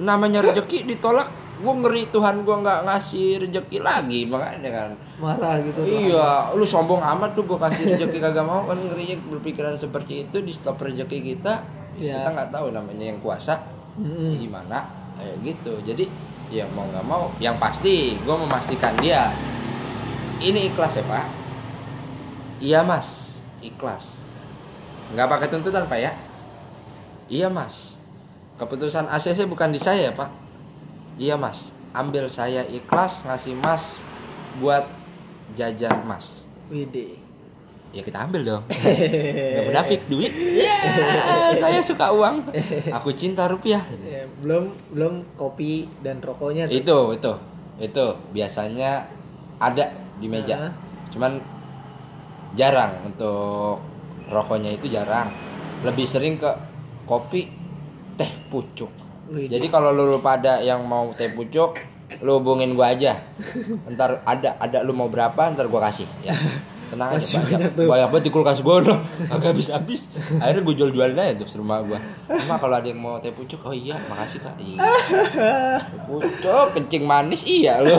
namanya rezeki ditolak gue ngeri Tuhan gue nggak ngasih rezeki lagi makanya kan marah gitu tuh. Iya, lu sombong amat tuh gue kasih rezeki kagak mau kan ngerinya berpikiran seperti itu di stop rezeki kita. Iya. Kita nggak tahu namanya yang kuasa Mm-mm. gimana kayak gitu. Jadi ya mau nggak mau, yang pasti gue memastikan dia ini ikhlas ya pak. Iya mas, ikhlas. Nggak pakai tuntutan pak ya? Iya mas. Keputusan ACC bukan di saya ya pak. Iya mas. Ambil saya ikhlas ngasih mas buat jajan mas. Widi Ya kita ambil dong. Gak menafik duit. Ya, saya suka uang. Aku cinta rupiah. Ya, belum belum kopi dan rokoknya tuh. Itu itu itu biasanya ada di meja. Nah. Cuman jarang untuk rokoknya itu jarang. Lebih sering ke kopi, teh pucuk. Wih, Jadi kalau lu pada yang mau teh pucuk, lu hubungin gua aja. Ntar ada ada lu mau berapa, ntar gua kasih. Ya. Tenang aja banyak, banyak banyak banget di kulkas gua udah agak habis habis. Akhirnya gua jual jualin aja tuh rumah gua. Cuma kalau ada yang mau teh pucuk, oh iya makasih kak. Iya. Pucuk kencing manis iya lu.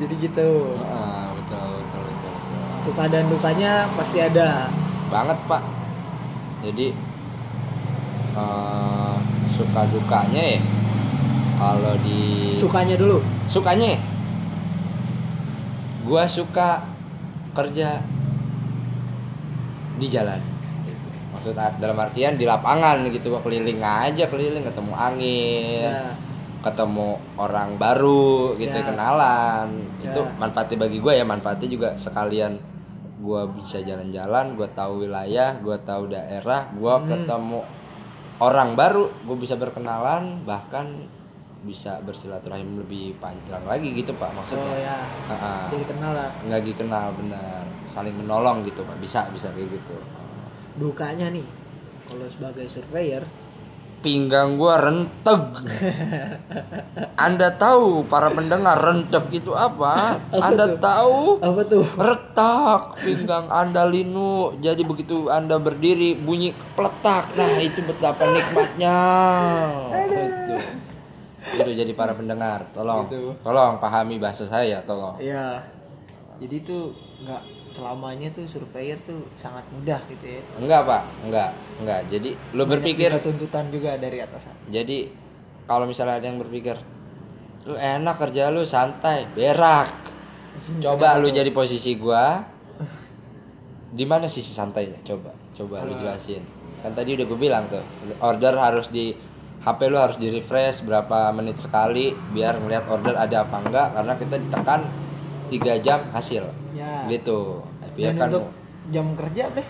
Jadi gitu. Ah, betul, betul, betul, betul. Suka dan dukanya pasti ada. banget pak jadi eh, suka dukanya ya kalau di Sukanya dulu. sukanya ya? gua suka kerja di jalan maksud dalam artian di lapangan gitu gua keliling aja keliling ketemu angin Ya. ketemu orang baru gitu Ya. kenalan itu Ya. manfaatnya bagi gue ya manfaatnya juga sekalian gue bisa jalan-jalan gue tahu wilayah gue tahu daerah gue Hmm. ketemu orang baru gue bisa berkenalan bahkan bisa bersilaturahim lebih panjang lagi gitu pak Oh maksudnya ya. Ha-ha. Jadi kenal lah. nggak dikenal benar saling menolong gitu pak bisa bisa kayak gitu Dukanya nih. Kalau sebagai surveyor, pinggang gua renteg. Anda tahu para pendengar renteg itu apa? Apa Anda tuh? tahu apa tuh? retak pinggang Anda linu. Jadi begitu Anda berdiri bunyi peletak. Nah, itu betapa nikmatnya. Itu. Itu jadi para pendengar, tolong. Gitu. Tolong pahami bahasa saya, tolong. Iya. Jadi tuh nggak selamanya tuh surveyor tuh sangat mudah gitu ya. Enggak, Pak. Enggak. Enggak. Jadi lu Banyak berpikir tuntutan juga dari atasan. Jadi kalau misalnya ada yang berpikir lu enak kerja lu santai, berak. Coba lu jadi posisi gua. Di mana sisi santainya? Coba, coba lu jelasin. Kan tadi udah gue bilang tuh, order harus di HP lu harus di refresh berapa menit sekali biar ngeliat order ada apa enggak karena kita ditekan 3 jam hasil. Ya. Gitu. Biar Dan kan untuk jam kerja deh.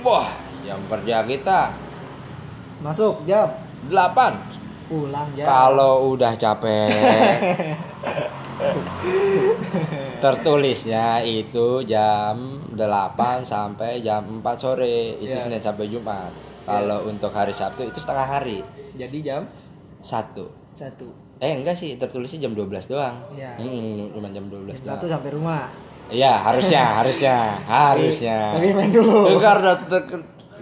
wah, jam kerja kita Masuk jam, 8 pulang jam. Kalau udah capek Tertulisnya itu jam 8 sampai jam 4 sore Itu Iya. Senin sampai Jumat Kalau untuk hari Sabtu itu setengah hari Jadi jam Satu satu. Eh enggak sih tertulisnya jam 12 doang Iya. Hmm, Cuma jam 12 Jam satu doang sampai rumah. Iya harusnya harusnya Harusnya Tapi main dulu. Eh, Karena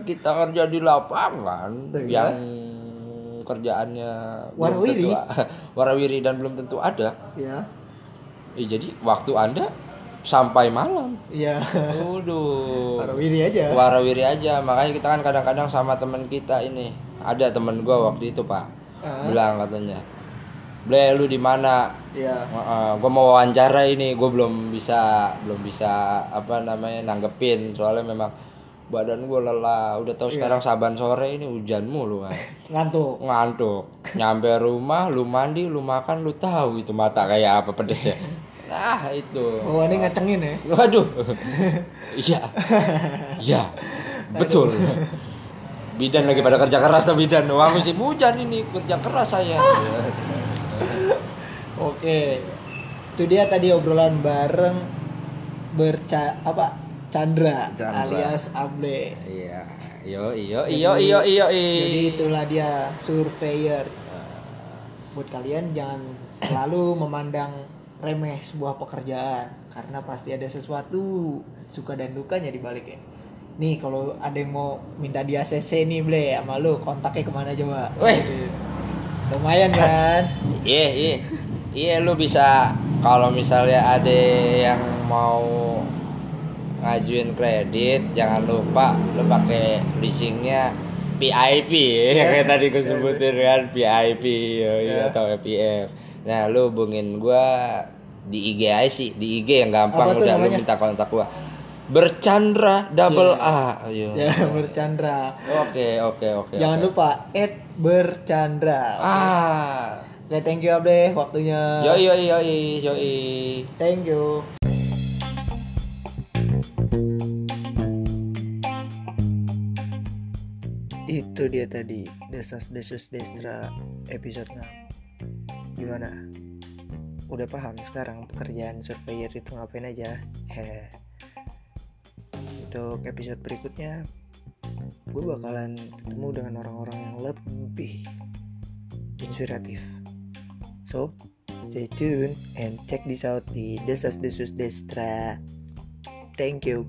kita kerja di lapangan Iya. yang kerjaannya Warawiri. tentu- warawiri dan belum tentu ada. Ya. Eh, jadi waktu anda sampai malam. Iya. Waduh. Warawiri aja. Warawiri aja. Makanya kita kan kadang-kadang sama teman kita ini. Ada temen gua waktu itu pak. Ah. Bilang katanya. Ble lu di mana? Iya. gue mau wawancara ini gue belum bisa belum bisa apa namanya nanggepin. Soalnya memang badan gue lelah. Udah tahu sekarang saban sore ini hujan mulu kan ngantuk. Ngantuk. Nyampe rumah lu mandi lu makan lu tahu itu mata kayak apa pedesnya nah itu. Bahwa ini ngecengin ya? Waduh. Iya. Iya. Betul. Bidan lagi pada kerja keras tuh bidan. Wah musim hujan ini kerja keras saya Oke. Itu dia tadi obrolan bareng berca apa? Chandra, Chandra. alias Able. iya iyo iyo iyo iyo iyo Jadi itulah dia surveyor. Buat kalian jangan selalu memandang remeh sebuah pekerjaan karena pasti ada sesuatu suka dan dukanya di baliknya. Nih kalau ada yang mau minta di ACC nih Ble sama lu kontaknya ke mana coba? Weh. Lumayan kan? Iya, iya. Iya lu bisa kalau misalnya ada yang mau ngajuin kredit jangan lupa lu pakai leasingnya PIP ya kayak tadi gue sebutin kan PIP ya, iya, atau FPF. Nah lu hubungin gua di IG aja sih di IG yang gampang udah lu namanya? minta kontak gua bercandra double A ayo Ya bercandra. oke oke oke Jangan oke. lupa add bercandra. ah Oke, thank you Abre waktunya. yoi yoi yoi yoi Thank you. Itu dia tadi Desas Desus Destra episode 6 Gimana? Udah paham sekarang pekerjaan surveyor itu ngapain aja? Hehe Untuk episode berikutnya Gue bakalan ketemu dengan orang-orang yang lebih inspiratif So stay tuned and check this out di Desas Desus Destra. Thank you.